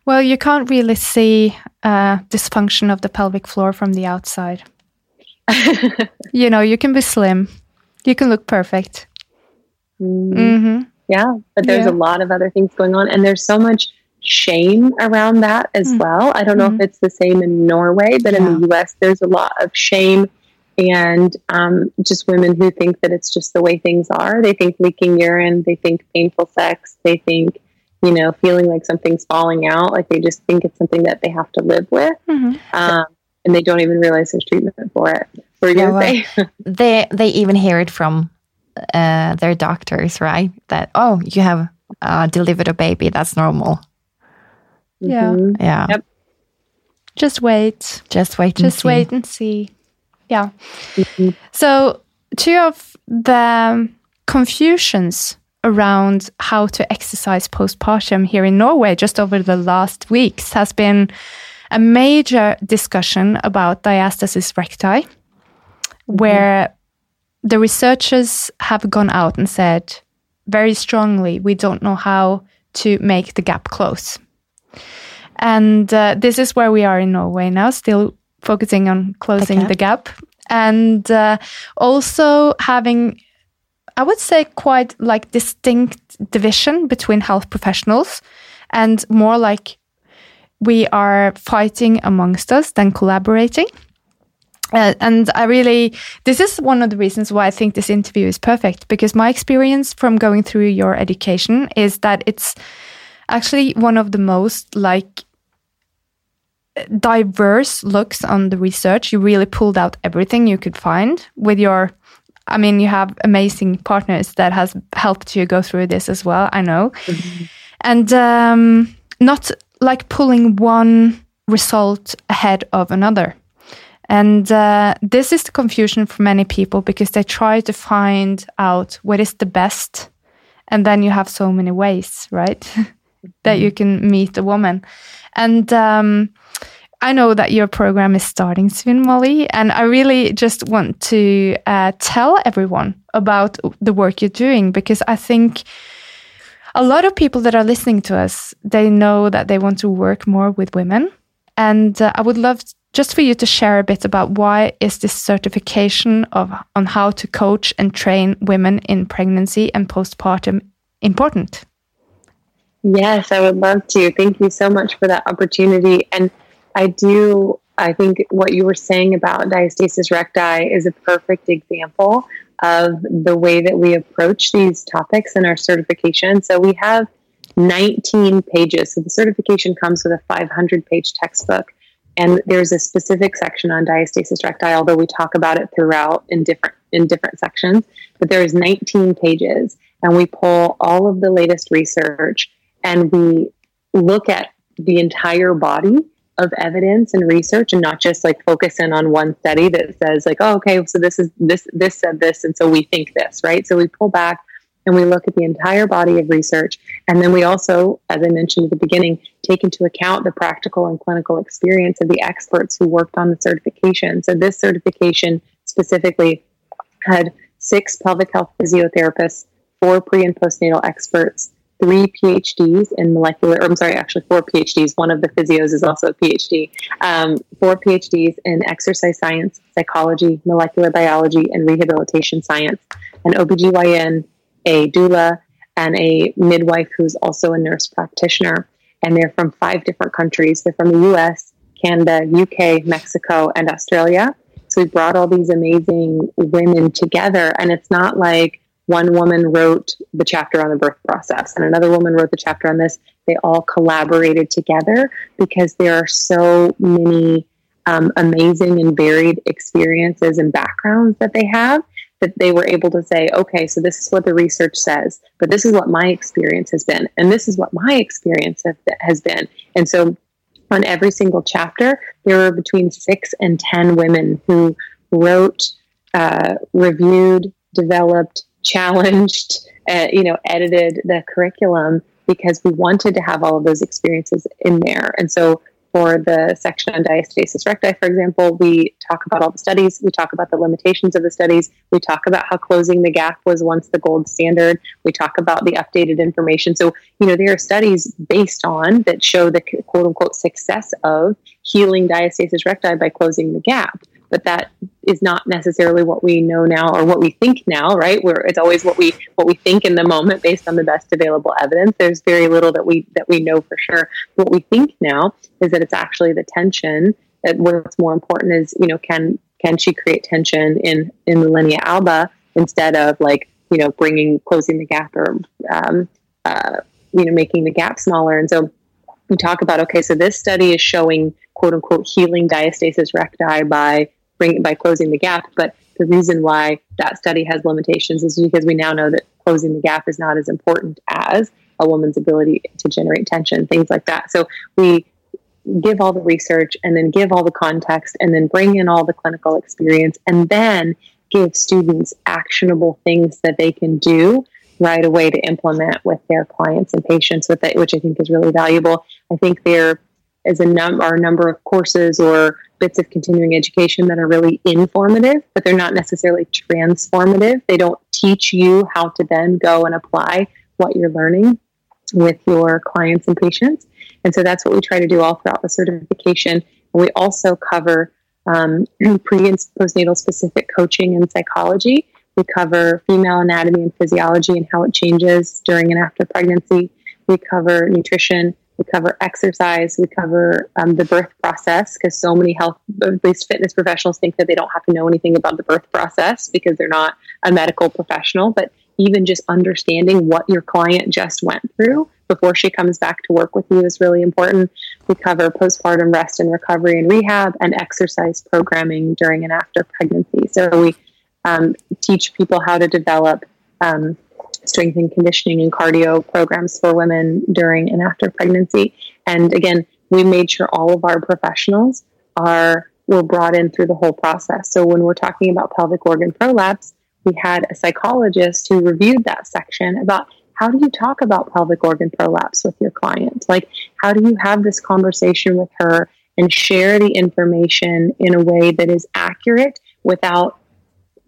Well, you can't really see uh, dysfunction of the pelvic floor from the outside. *laughs* you know, you can be slim, you can look perfect. Mm. Mm-hmm. Yeah, but there's yeah. a lot of other things going on, and there's so much shame around that as mm. well. I don't know mm-hmm. if it's the same in Norway, but yeah. in the US, there's a lot of shame and um, just women who think that it's just the way things are. They think leaking urine, they think painful sex, they think, you know, feeling like something's falling out, like they just think it's something that they have to live with. Mm-hmm. Um, and they don't even realize there's treatment for it. yeah, well, *laughs* they they even hear it from uh, their doctors, right? That oh, you have uh, delivered a baby. That's normal. Yeah. Mm-hmm. Yeah. Yep. Just wait. Just wait. Just see. wait and see. Yeah. Mm-hmm. So two of the confusions around how to exercise postpartum here in Norway just over the last weeks has been a major discussion about diastasis recti, where mm-hmm. the researchers have gone out and said very strongly, we don't know how to make the gap close. And uh, this is where we are in Norway now, still focusing on closing the gap, the gap. and uh, also having I would say quite like distinct division between health professionals and more like we are fighting amongst us than collaborating. Uh, and I really, this is one of the reasons why I think this interview is perfect because my experience from going through your education is that it's actually one of the most like diverse looks on the research. You really pulled out everything you could find with your I mean, you have amazing partners that has helped you go through this as well. I know, mm-hmm. and um, not like pulling one result ahead of another. And uh, this is the confusion for many people because they try to find out what is the best, and then you have so many ways, right, *laughs* that you can meet a woman. And um, I know that your program is starting soon, Molly, and I really just want to uh, tell everyone about the work you're doing because I think a lot of people that are listening to us they know that they want to work more with women, and uh, I would love just for you to share a bit about why is this certification of on how to coach and train women in pregnancy and postpartum important. Yes, I would love to. Thank you so much for that opportunity. And I do, I think what you were saying about diastasis recti is a perfect example of the way that we approach these topics in our certification. So we have 19 pages. So the certification comes with a 500 page textbook. And there's a specific section on diastasis recti, although we talk about it throughout in different in different sections. But there is 19 pages, and we pull all of the latest research and we look at the entire body of evidence and research and not just like focus in on one study that says like oh okay so this is this this said this and so we think this right? So we pull back and we look at the entire body of research. And then we also as i mentioned at the beginning take into account the practical and clinical experience of the experts who worked on the certification. So this certification specifically had six pelvic health physiotherapists four pre and postnatal experts three PhDs in molecular, or I'm sorry, actually four PhDs. One of the physios is also a PhD. Um, four PhDs in exercise science, psychology, molecular biology, and rehabilitation science. An OBGYN, a doula, and a midwife who's also a nurse practitioner. And they're from five different countries. They're from the US, Canada, UK, Mexico, and Australia. So we brought all these amazing women together. And it's not like, one woman wrote the chapter on the birth process and another woman wrote the chapter on this. They all collaborated together because there are so many um, amazing and varied experiences and backgrounds that they have that they were able to say, okay, so this is what the research says, but this is what my experience has been, and this is what my experience have, has been. And so on every single chapter, there were between six and 10 women who wrote, uh, reviewed, developed, challenged, uh, you know, edited the curriculum because we wanted to have all of those experiences in there. And so for the section on diastasis recti, for example, we talk about all the studies, we talk about the limitations of the studies, we talk about how closing the gap was once the gold standard, we talk about the updated information. So, you know, there are studies based on that show the quote unquote success of healing diastasis recti by closing the gap but that is not necessarily what we know now or what we think now right? Where it's always what we what we think in the moment based on the best available evidence. There's very little that we that we know for sure. What we think now is that it's actually the tension that what's more important is you know can can she create tension in in the linea alba instead of like you know bringing closing the gap or um, uh, you know making the gap smaller. And so we talk about okay so this study is showing quote unquote healing diastasis recti by bring by closing the gap. But the reason why that study has limitations is because we now know that closing the gap is not as important as a woman's ability to generate tension, things like that. So we give all the research and then give all the context and then bring in all the clinical experience and then give students actionable things that they can do right away to implement with their clients and patients with it, which I think is really valuable. I think there is a number are a number of courses or bits of continuing education that are really informative, but they're not necessarily transformative. They don't teach you how to then go and apply what you're learning with your clients and patients. And so that's what we try to do all throughout the certification. And we also cover um, *clears throat* pre and postnatal specific coaching and psychology. We cover female anatomy and physiology and how it changes during and after pregnancy. We cover nutrition we cover exercise. We cover um, the birth process because so many health, at least fitness professionals, think that they don't have to know anything about the birth process because they're not a medical professional. But even just understanding what your client just went through before she comes back to work with you is really important. We cover postpartum rest and recovery and rehab and exercise programming during and after pregnancy. So we um, teach people how to develop um, strength and conditioning and cardio programs for women during and after pregnancy. And again, we made sure all of our professionals are were brought in through the whole process. So when we're talking about pelvic organ prolapse, we had a psychologist who reviewed that section about how do you talk about pelvic organ prolapse with your client? Like, how do you have this conversation with her and share the information in a way that is accurate without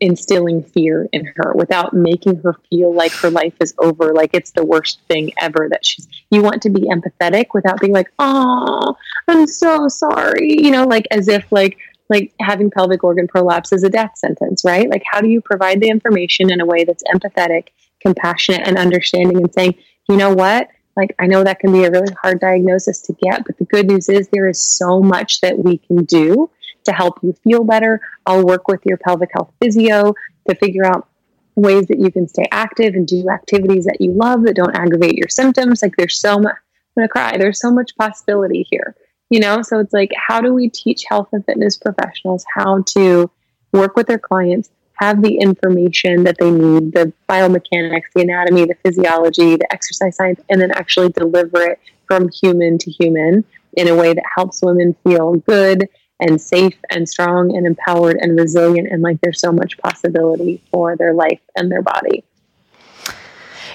instilling fear in her without making her feel like her life is over like it's the worst thing ever that she's you want to be empathetic without being like oh i'm so sorry you know like as if like like having pelvic organ prolapse is a death sentence right? Like how do you provide the information in a way that's empathetic compassionate and understanding and saying you know what? Like i know that can be a really hard diagnosis to get but the good news is there is so much that we can do to help you feel better. I'll work with your pelvic health physio to figure out ways that you can stay active and do activities that you love that don't aggravate your symptoms. Like there's so much, I'm gonna cry. There's so much possibility here, you know? So it's like, how do we teach health and fitness professionals how to work with their clients, have the information that they need, the biomechanics, the anatomy, the physiology, the exercise science, and then actually deliver it from human to human in a way that helps women feel good and safe and strong and empowered and resilient. And like there's so much possibility for their life and their body.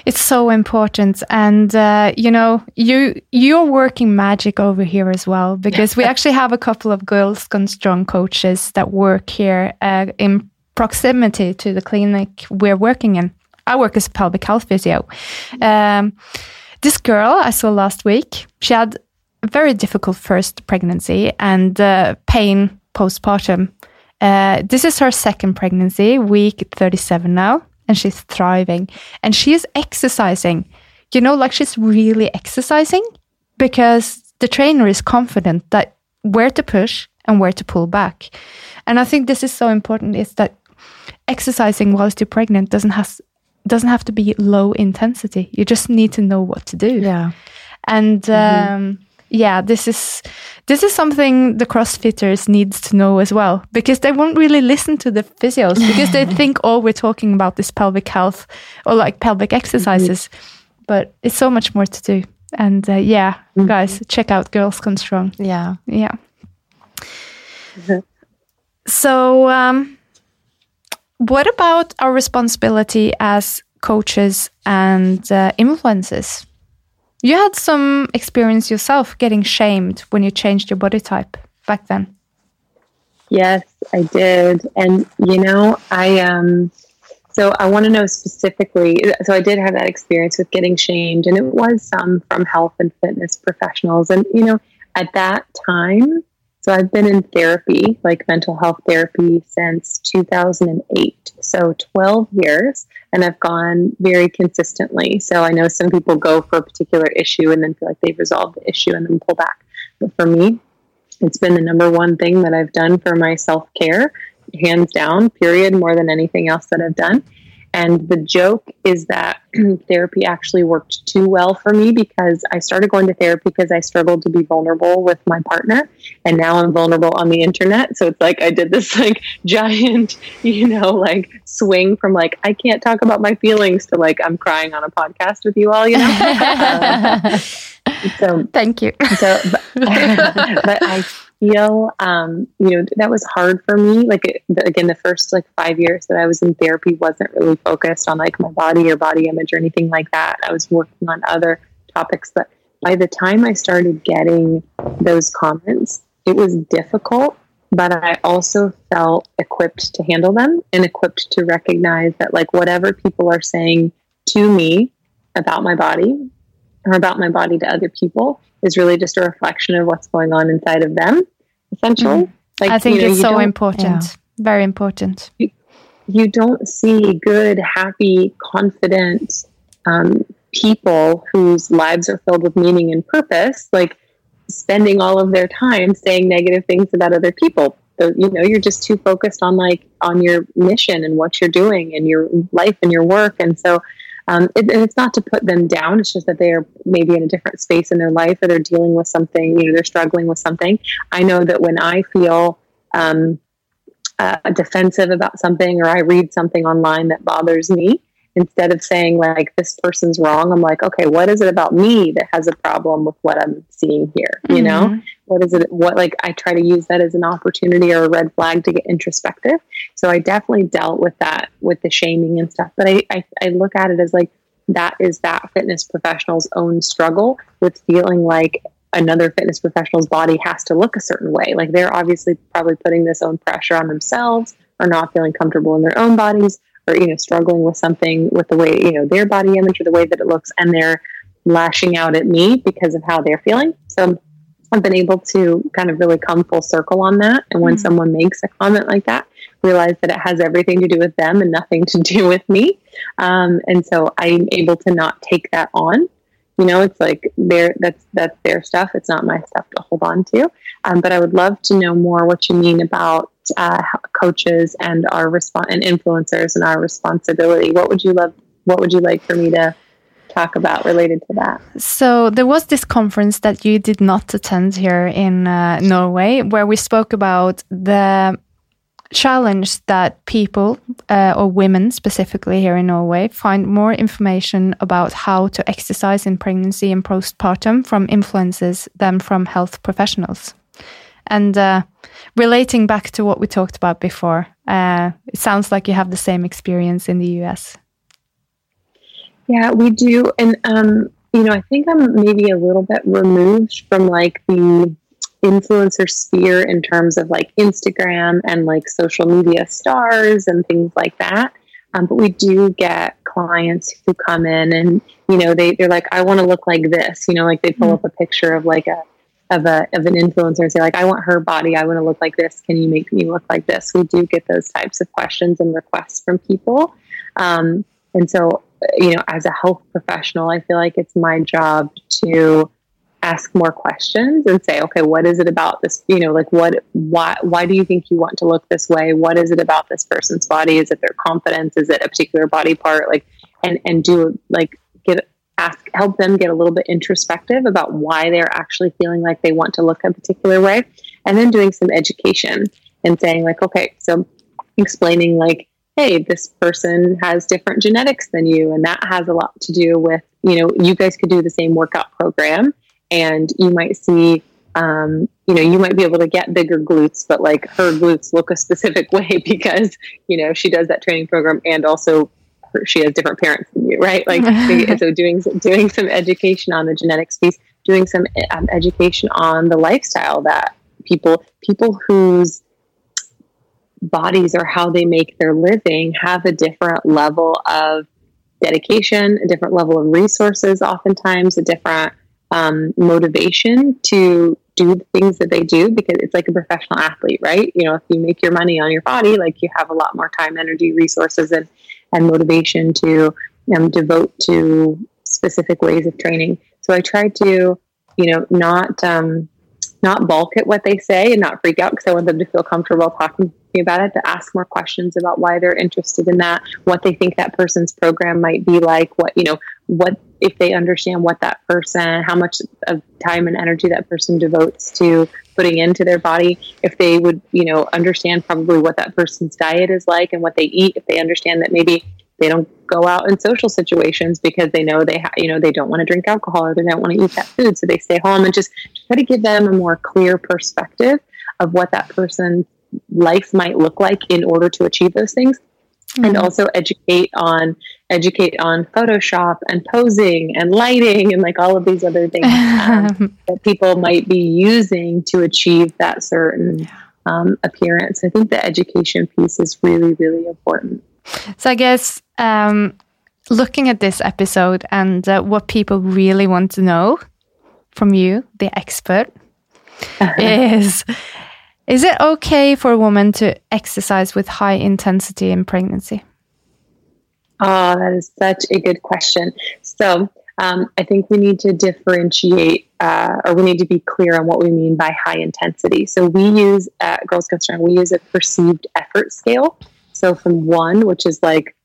It's so important. And uh, you know you you're working magic over here as well because we *laughs* actually have a couple of girls gone strong coaches that work here uh, in proximity to the clinic we're working in. I work as a pelvic health physio. Um, this girl i saw last week she had very difficult first pregnancy and uh, pain postpartum. Uh, this is her second pregnancy, week 37 now, and she's thriving. And she is exercising, you know, like she's really exercising because the trainer is confident that where to push and where to pull back. And I think this is so important is that exercising whilst you're pregnant doesn't have doesn't have to be low intensity. You just need to know what to do. Yeah. And mm -hmm. Yeah, this is this is something the CrossFitters needs to know as well because they won't really listen to the physios because they *laughs* think oh we're talking about this pelvic health or like pelvic exercises, mm -hmm. but it's so much more to do. And uh, yeah, mm -hmm. guys, check out Girls Gone Strong. Yeah, yeah. Mm -hmm. So, um, what about our responsibility as coaches and uh, influencers? You had some experience yourself getting shamed when you changed your body type back then. Yes, I did. And you know, I um so I want to know specifically so I did have that experience with getting shamed and it was some from health and fitness professionals and you know, at that time so I've been in therapy, like mental health therapy, since 2008. So 12 years, and I've gone very consistently. So I know some people go for a particular issue and then feel like they've resolved the issue and then pull back. But for me, it's been the number one thing that I've done for my self care, hands down, period, more than anything else that I've done. And the joke is that *clears throat* therapy actually worked too well for me because I started going to therapy because I struggled to be vulnerable with my partner. And now I'm vulnerable on the internet. So it's like I did this *laughs* like giant, you know, like swing from like, I can't talk about my feelings to like, I'm crying on a podcast with you all, you know? *laughs* um, so thank you. So, but, *laughs* but I feel um, you know that was hard for me. Like again the first like five years that i was in therapy wasn't really focused on like my body or body image or anything like that. I was working on other topics. But by the time i started getting those comments it was difficult but i also felt equipped to handle them and equipped to recognize that like whatever people are saying to me about my body or about my body to other people is really just a reflection of what's going on inside of them, essentially. Mm. Like, I think you know, it's so important, yeah. very important. You, you, don't see good, happy, confident um, people whose lives are filled with meaning and purpose, like spending all of their time saying negative things about other people. So, you know, you're just too focused on like on your mission and what you're doing and your life and your work. And so um, it, and it's not to put them down. It's just that they are maybe in a different space in their life or they're dealing with something, you know, they're struggling with something. I know that when I feel um, uh, defensive about something or I read something online that bothers me, instead of saying like this person's wrong, I'm like, okay, what is it about me that has a problem with what I'm seeing here? You mm-hmm. know, what is it? What like I try to use that as an opportunity or a red flag to get introspective. So I definitely dealt with that with the shaming and stuff, but I, I, I look at it as like that is that fitness professional's own struggle with feeling like another fitness professional's body has to look a certain way. Like they're obviously probably putting this own pressure on themselves or not feeling comfortable in their own bodies or, you know, struggling with something with the way, you know, their body image or the way that it looks and they're lashing out at me because of how they're feeling. So I've been able to kind of really come full circle on that. And when mm-hmm. someone makes a comment like that, realize that it has everything to do with them and nothing to *laughs* do with me. Um, and so I'm able to not take that on you know, it's like their that's that's their stuff. It's not my stuff to hold on to. Um, but I would love to know more what you mean about uh, coaches and our response and influencers and our responsibility. What would you love? What would you like for me to talk about related to that? So there was this conference that you did not attend here in uh, Norway, where we spoke about the challenge that people, uh, or women specifically here in Norway, find more information about how to exercise in pregnancy and postpartum from influences than from health professionals. And uh, relating back to what we talked about before, uh, it sounds like you have the same experience in the US. Yeah, we do. And, um, you know, I think I'm maybe a little bit removed from like the influencer sphere in terms of like Instagram and like social media stars and things like that. Um, but we do get clients who come in and you know they they're like I want to look like this you know like they pull mm-hmm. up a picture of like a of a of an influencer and say like I want her body I want to look like this can you make me look like this we do get those types of questions and requests from people um, and so you know as a health professional I feel like it's my job to ask more questions and say, okay, what is it about this? You know, like what, why, why do you think you want to look this way? What is it about this person's body? Is it their confidence? Is it a particular body part? Like, and, and do like get, ask, help them get a little bit introspective about why they're actually feeling like they want to look a particular way. And then doing some education and saying like, okay, so explaining like, hey, this person has different genetics than you. And that has a lot to do with, you know, you guys could do the same workout program and you might see um, you know, you might be able to get bigger glutes, but like her glutes look a specific *laughs* way because, you know, she does that training program and also her, she has different parents than you, right? Like, *laughs* so doing, doing some education on the genetics piece, doing some um, education on the lifestyle that people, people whose bodies or how they make their living have a different level of dedication, a different level of resources, oftentimes a different um, motivation to do the things that they do because it's like a professional athlete, right? You know, if you make your money on your body, like you have a lot more time, energy, resources, and and motivation to um, devote to specific ways of training. So I try to, you know, not um, not balk at what they say and not freak out because I want them to feel comfortable talking to me about it. To ask more questions about why they're interested in that, what they think that person's program might be like, what you know, what if they understand what that person, how much of time and energy that person devotes to putting into their body, if they would, you know, understand probably what that person's diet is like and what they eat, if they understand that maybe they don't go out in social situations because they know they, ha- you know, they don't want to drink alcohol or they don't want to eat that food, so they stay home and just try to give them a more clear perspective of what that person's life might look like in order to achieve those things mm-hmm. and also educate on educate on Photoshop and posing and lighting and like all of these other things um, *laughs* that people might be using to achieve that certain um, appearance. I think the education piece is really, really important. So I guess um, looking at this episode and uh, what people really want to know from you, the expert, is is it okay for a woman to exercise with high intensity in pregnancy? Oh, that is such a good question. So, um, I think we need to differentiate uh, or we need to be clear on what we mean by high intensity. So, we use at Girls Strong, we use a perceived effort scale. So, from one, which is like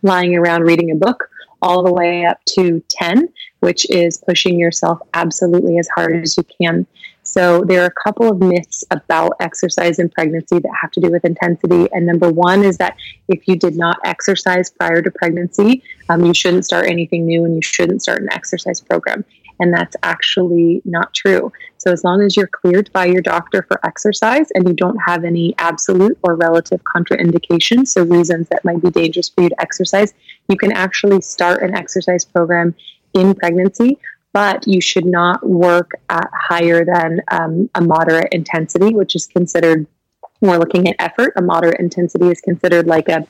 lying around reading a book, all the way up to 10, which is pushing yourself absolutely as hard as you can. So there are a couple of myths about exercise in pregnancy that have to do with intensity. And number one is that if you did not exercise prior to pregnancy, um, you shouldn't start anything new and you shouldn't start an exercise program. And that's actually not true. So, as long as you're cleared by your doctor for exercise and you don't have any absolute or relative contraindications, so reasons that might be dangerous for you to exercise, you can actually start an exercise program in pregnancy. But you should not work at higher than um, a moderate intensity, which is considered We're looking at effort. A moderate intensity is considered like a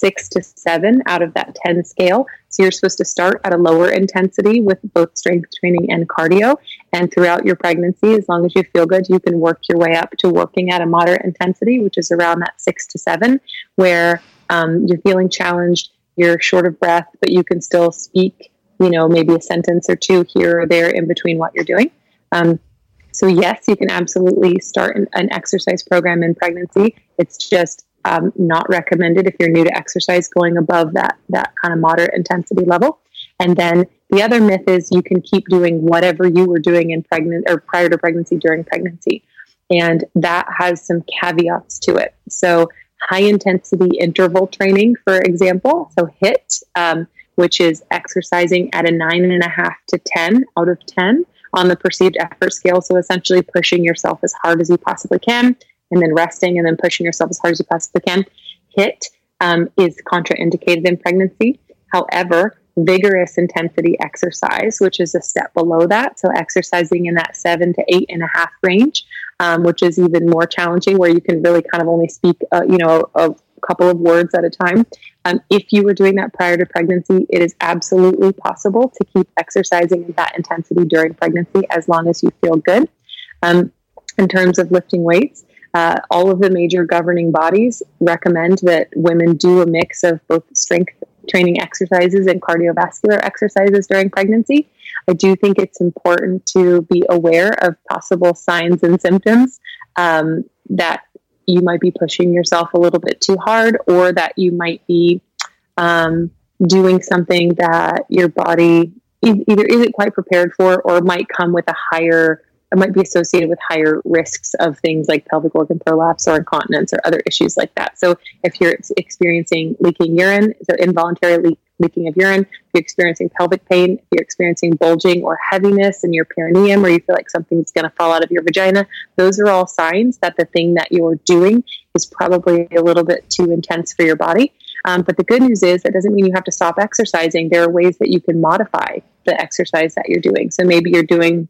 six to seven out of that 10 scale. So you're supposed to start at a lower intensity with both strength training and cardio. And throughout your pregnancy, as long as you feel good, you can work your way up to working at a moderate intensity, which is around that six to seven, where um, you're feeling challenged, you're short of breath, but you can still speak, you know, maybe a sentence or two here or there in between what you're doing. Um, so, yes, you can absolutely start an, an exercise program in pregnancy. It's just um, not recommended if you're new to exercise going above that that kind of moderate intensity level. And then the other myth is you can keep doing whatever you were doing in pregnant or prior to pregnancy during pregnancy. And that has some caveats to it. So high intensity interval training, for example, so HIIT um, which is exercising at a nine and a half to 10 out of 10 on the perceived effort scale. So essentially pushing yourself as hard as you possibly can and then resting and then pushing yourself as hard as you possibly can. HIIT um, is contraindicated in pregnancy. However, vigorous intensity exercise, which is a step below that, so exercising in that seven to eight and a half range, um, which is even more challenging, where you can really kind of only speak, uh, you know, a, couple of words at a time. Um, if you were doing that prior to pregnancy, it is absolutely possible to keep exercising at that intensity during pregnancy as long as you feel good. Um, in terms of lifting weights, uh, all of the major governing bodies recommend that women do a mix of both strength training exercises and cardiovascular exercises during pregnancy. I do think it's important to be aware of possible signs and symptoms um, that you might be pushing yourself a little bit too hard or that you might be um, doing something that your body either isn't quite prepared for or might come with a higher it might be associated with higher risks of things like pelvic organ prolapse or incontinence or other issues like that. So if you're experiencing leaking urine, so involuntary le- leaking of urine, if you're experiencing pelvic pain, if you're experiencing bulging or heaviness in your perineum, or you feel like something's going to fall out of your vagina, those are all signs that the thing that you're doing is probably a little bit too intense for your body. Um, but the good news is that doesn't mean you have to stop exercising. There are ways that you can modify the exercise that you're doing. So maybe you're doing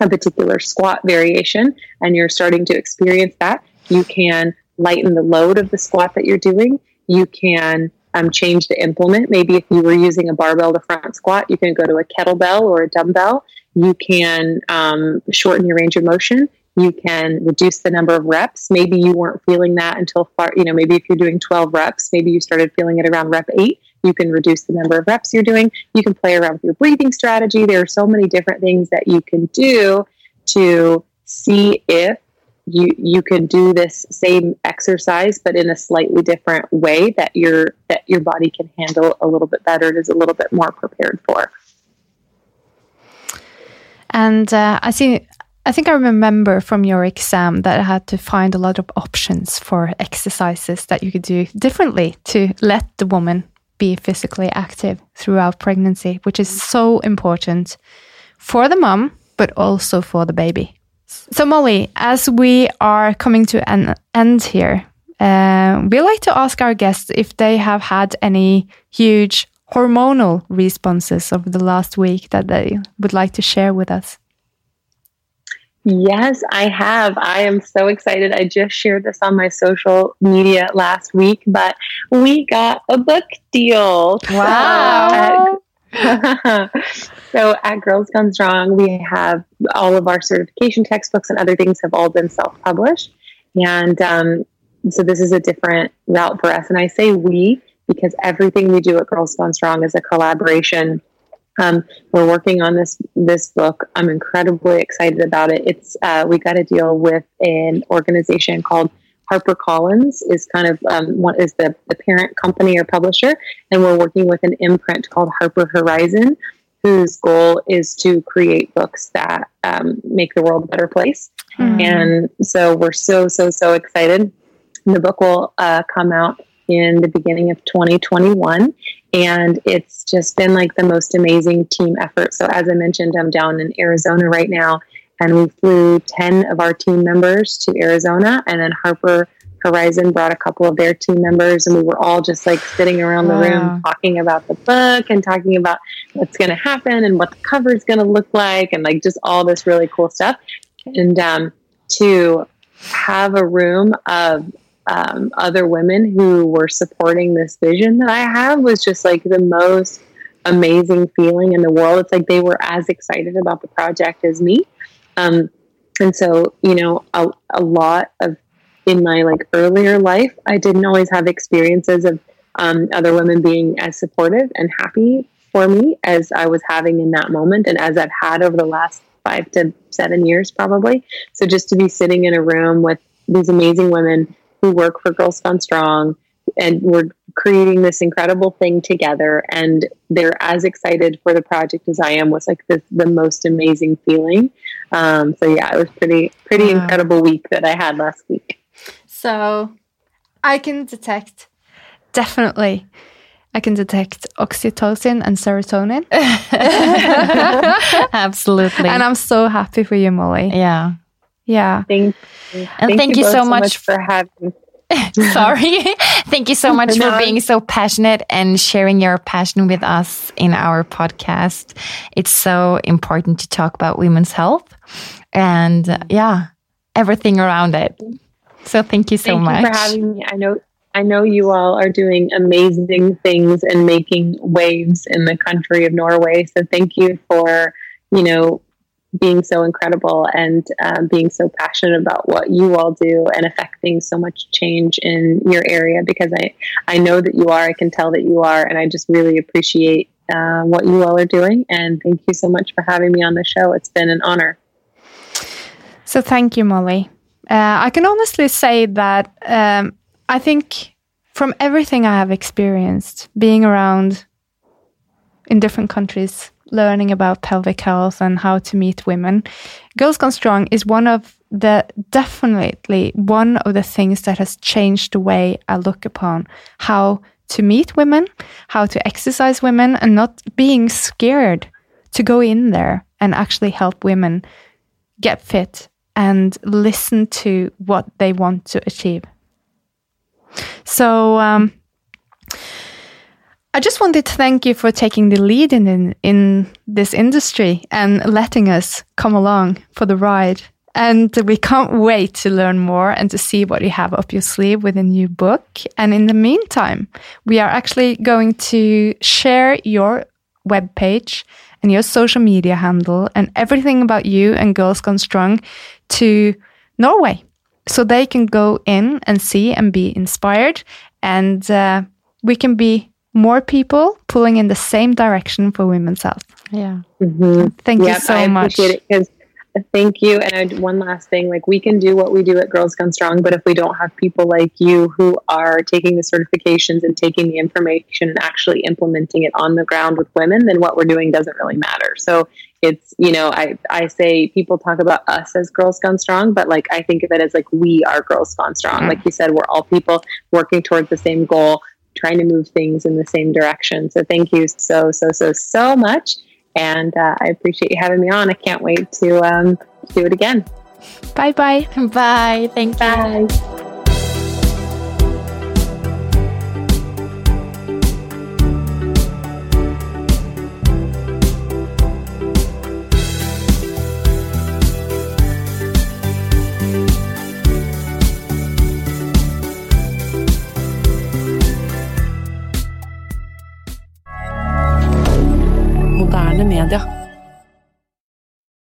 a particular squat variation and you're starting to experience that, you can lighten the load of the squat that you're doing. You can um, change the implement. Maybe if you were using a barbell to front squat, you can go to a kettlebell or a dumbbell. You can um, shorten your range of motion. You can reduce the number of reps. Maybe you weren't feeling that until far, you know, maybe if you're doing 12 reps, maybe you started feeling it around rep eight. You can reduce the number of reps you're doing. You can play around with your breathing strategy. There are so many different things that you can do to see if you you can do this same exercise but in a slightly different way that your that your body can handle a little bit better and is a little bit more prepared for and uh, i see i think i remember from your exam that i had to find a lot of options for exercises that you could do differently to let the woman be physically active throughout pregnancy, which is so important for the mom, but also for the baby. So, Molly, as we are coming to an end here, uh, we like to ask our guests if they have had any huge hormonal responses over the last week that they would like to share with us. Yes, I have. I am so excited. I just shared this on my social media last week, but we got a book deal. Wow. *laughs* so at Girls Gone Strong, we have all of our certification textbooks and other things have all been self published. And um, so this is a different route for us. And I say we because everything we do at Girls Gone Strong is a collaboration um, we're working on this this book. I'm incredibly excited about it. It's uh, we got to deal with an organization called Harper Collins is kind of um, what is the the parent company or publisher, and we're working with an imprint called Harper Horizon. whose goal is to create books that um, make the world a better place. Mm. And so we're so, so, so excited. The book will uh, come out in the beginning of 2021. And it's just been like the most amazing team effort. So, as I mentioned, I'm down in Arizona right now, and we flew 10 of our team members to Arizona, and then Harper Horizon brought a couple of their team members, and we were all just like sitting around the wow. room talking about the book and talking about what's going to happen and what the cover is going to look like, and like just all this really cool stuff. And um, to have a room of um, other women who were supporting this vision that I have was just like the most amazing feeling in the world. It's like they were as excited about the project as me. Um, and so, you know, a, a lot of in my like earlier life, I didn't always have experiences of um, other women being as supportive and happy for me as I was having in that moment, and as I've had over the last five to seven years, probably. So just to be sitting in a room with these amazing women who work for Girls Gone Strong, and we're creating this incredible thing together, and they're as excited for the project as I am was like the, the most amazing feeling. Um, so yeah, it was pretty pretty wow. incredible week that I had last week. So I can detect definitely I can detect oxytocin and serotonin. *laughs* *laughs* Absolutely. And I'm so happy for you, Molly. Yeah. Yeah. Thank you. And thank, thank you, you so, much, much for having *laughs* Sorry. *laughs* Thank you so much for being so passionate and sharing your passion with us in our podcast. It's so important to talk about women's health and uh, yeah, everything around it. So thank you so thank much you for having me. I know I know you all are doing amazing things and making waves in the country of Norway. So thank you for, you know, being so incredible and um, being so passionate about what you all do and affecting so much change in your area because I, I know that you are, I can tell that you are, and I just really appreciate uh, what you all are doing. And thank you so much for having me on the show. It's been an honor. So thank you, Molly. Uh, I can honestly say that um, I think from everything I have experienced, being around in different countries, learning about pelvic health and how to meet women, Girls Gone Strong is one of the definitely one of the things that has changed the way I look upon how to meet women, how to exercise women, and not being scared to go in there and actually help women get fit and listen to what they want to achieve. So, um, I just wanted to thank you for taking the lead in, in, in this industry and letting us come along for the ride. And we can't wait to learn more and to see what you have up your sleeve with a new book. And in the meantime, we are actually going to share your webpage and your social media handle and everything about you and Girls Gone Strong to Norway so they can go in and see and be inspired and uh, we can be more people pulling in the same direction for women's health. Yeah. Mm-hmm. Thank yep, you so I much. Appreciate it thank you. And I, one last thing, like we can do what we do at Girls Gone Strong, but if we don't have people like you who are taking the certifications and taking the information and actually implementing it on the ground with women, then what we're doing doesn't really matter. So it's, you know, I, I say people talk about us as Girls Gone Strong, but like I think of it as like we are Girls Gone Strong. Mm-hmm. Like you said, we're all people working towards the same goal trying to move things in the same direction. So thank you so, so, so, so much. And uh, I appreciate you having me on. I can't wait to um, do it again. Bye bye. *laughs* Bye. Thank you. Bye. Media.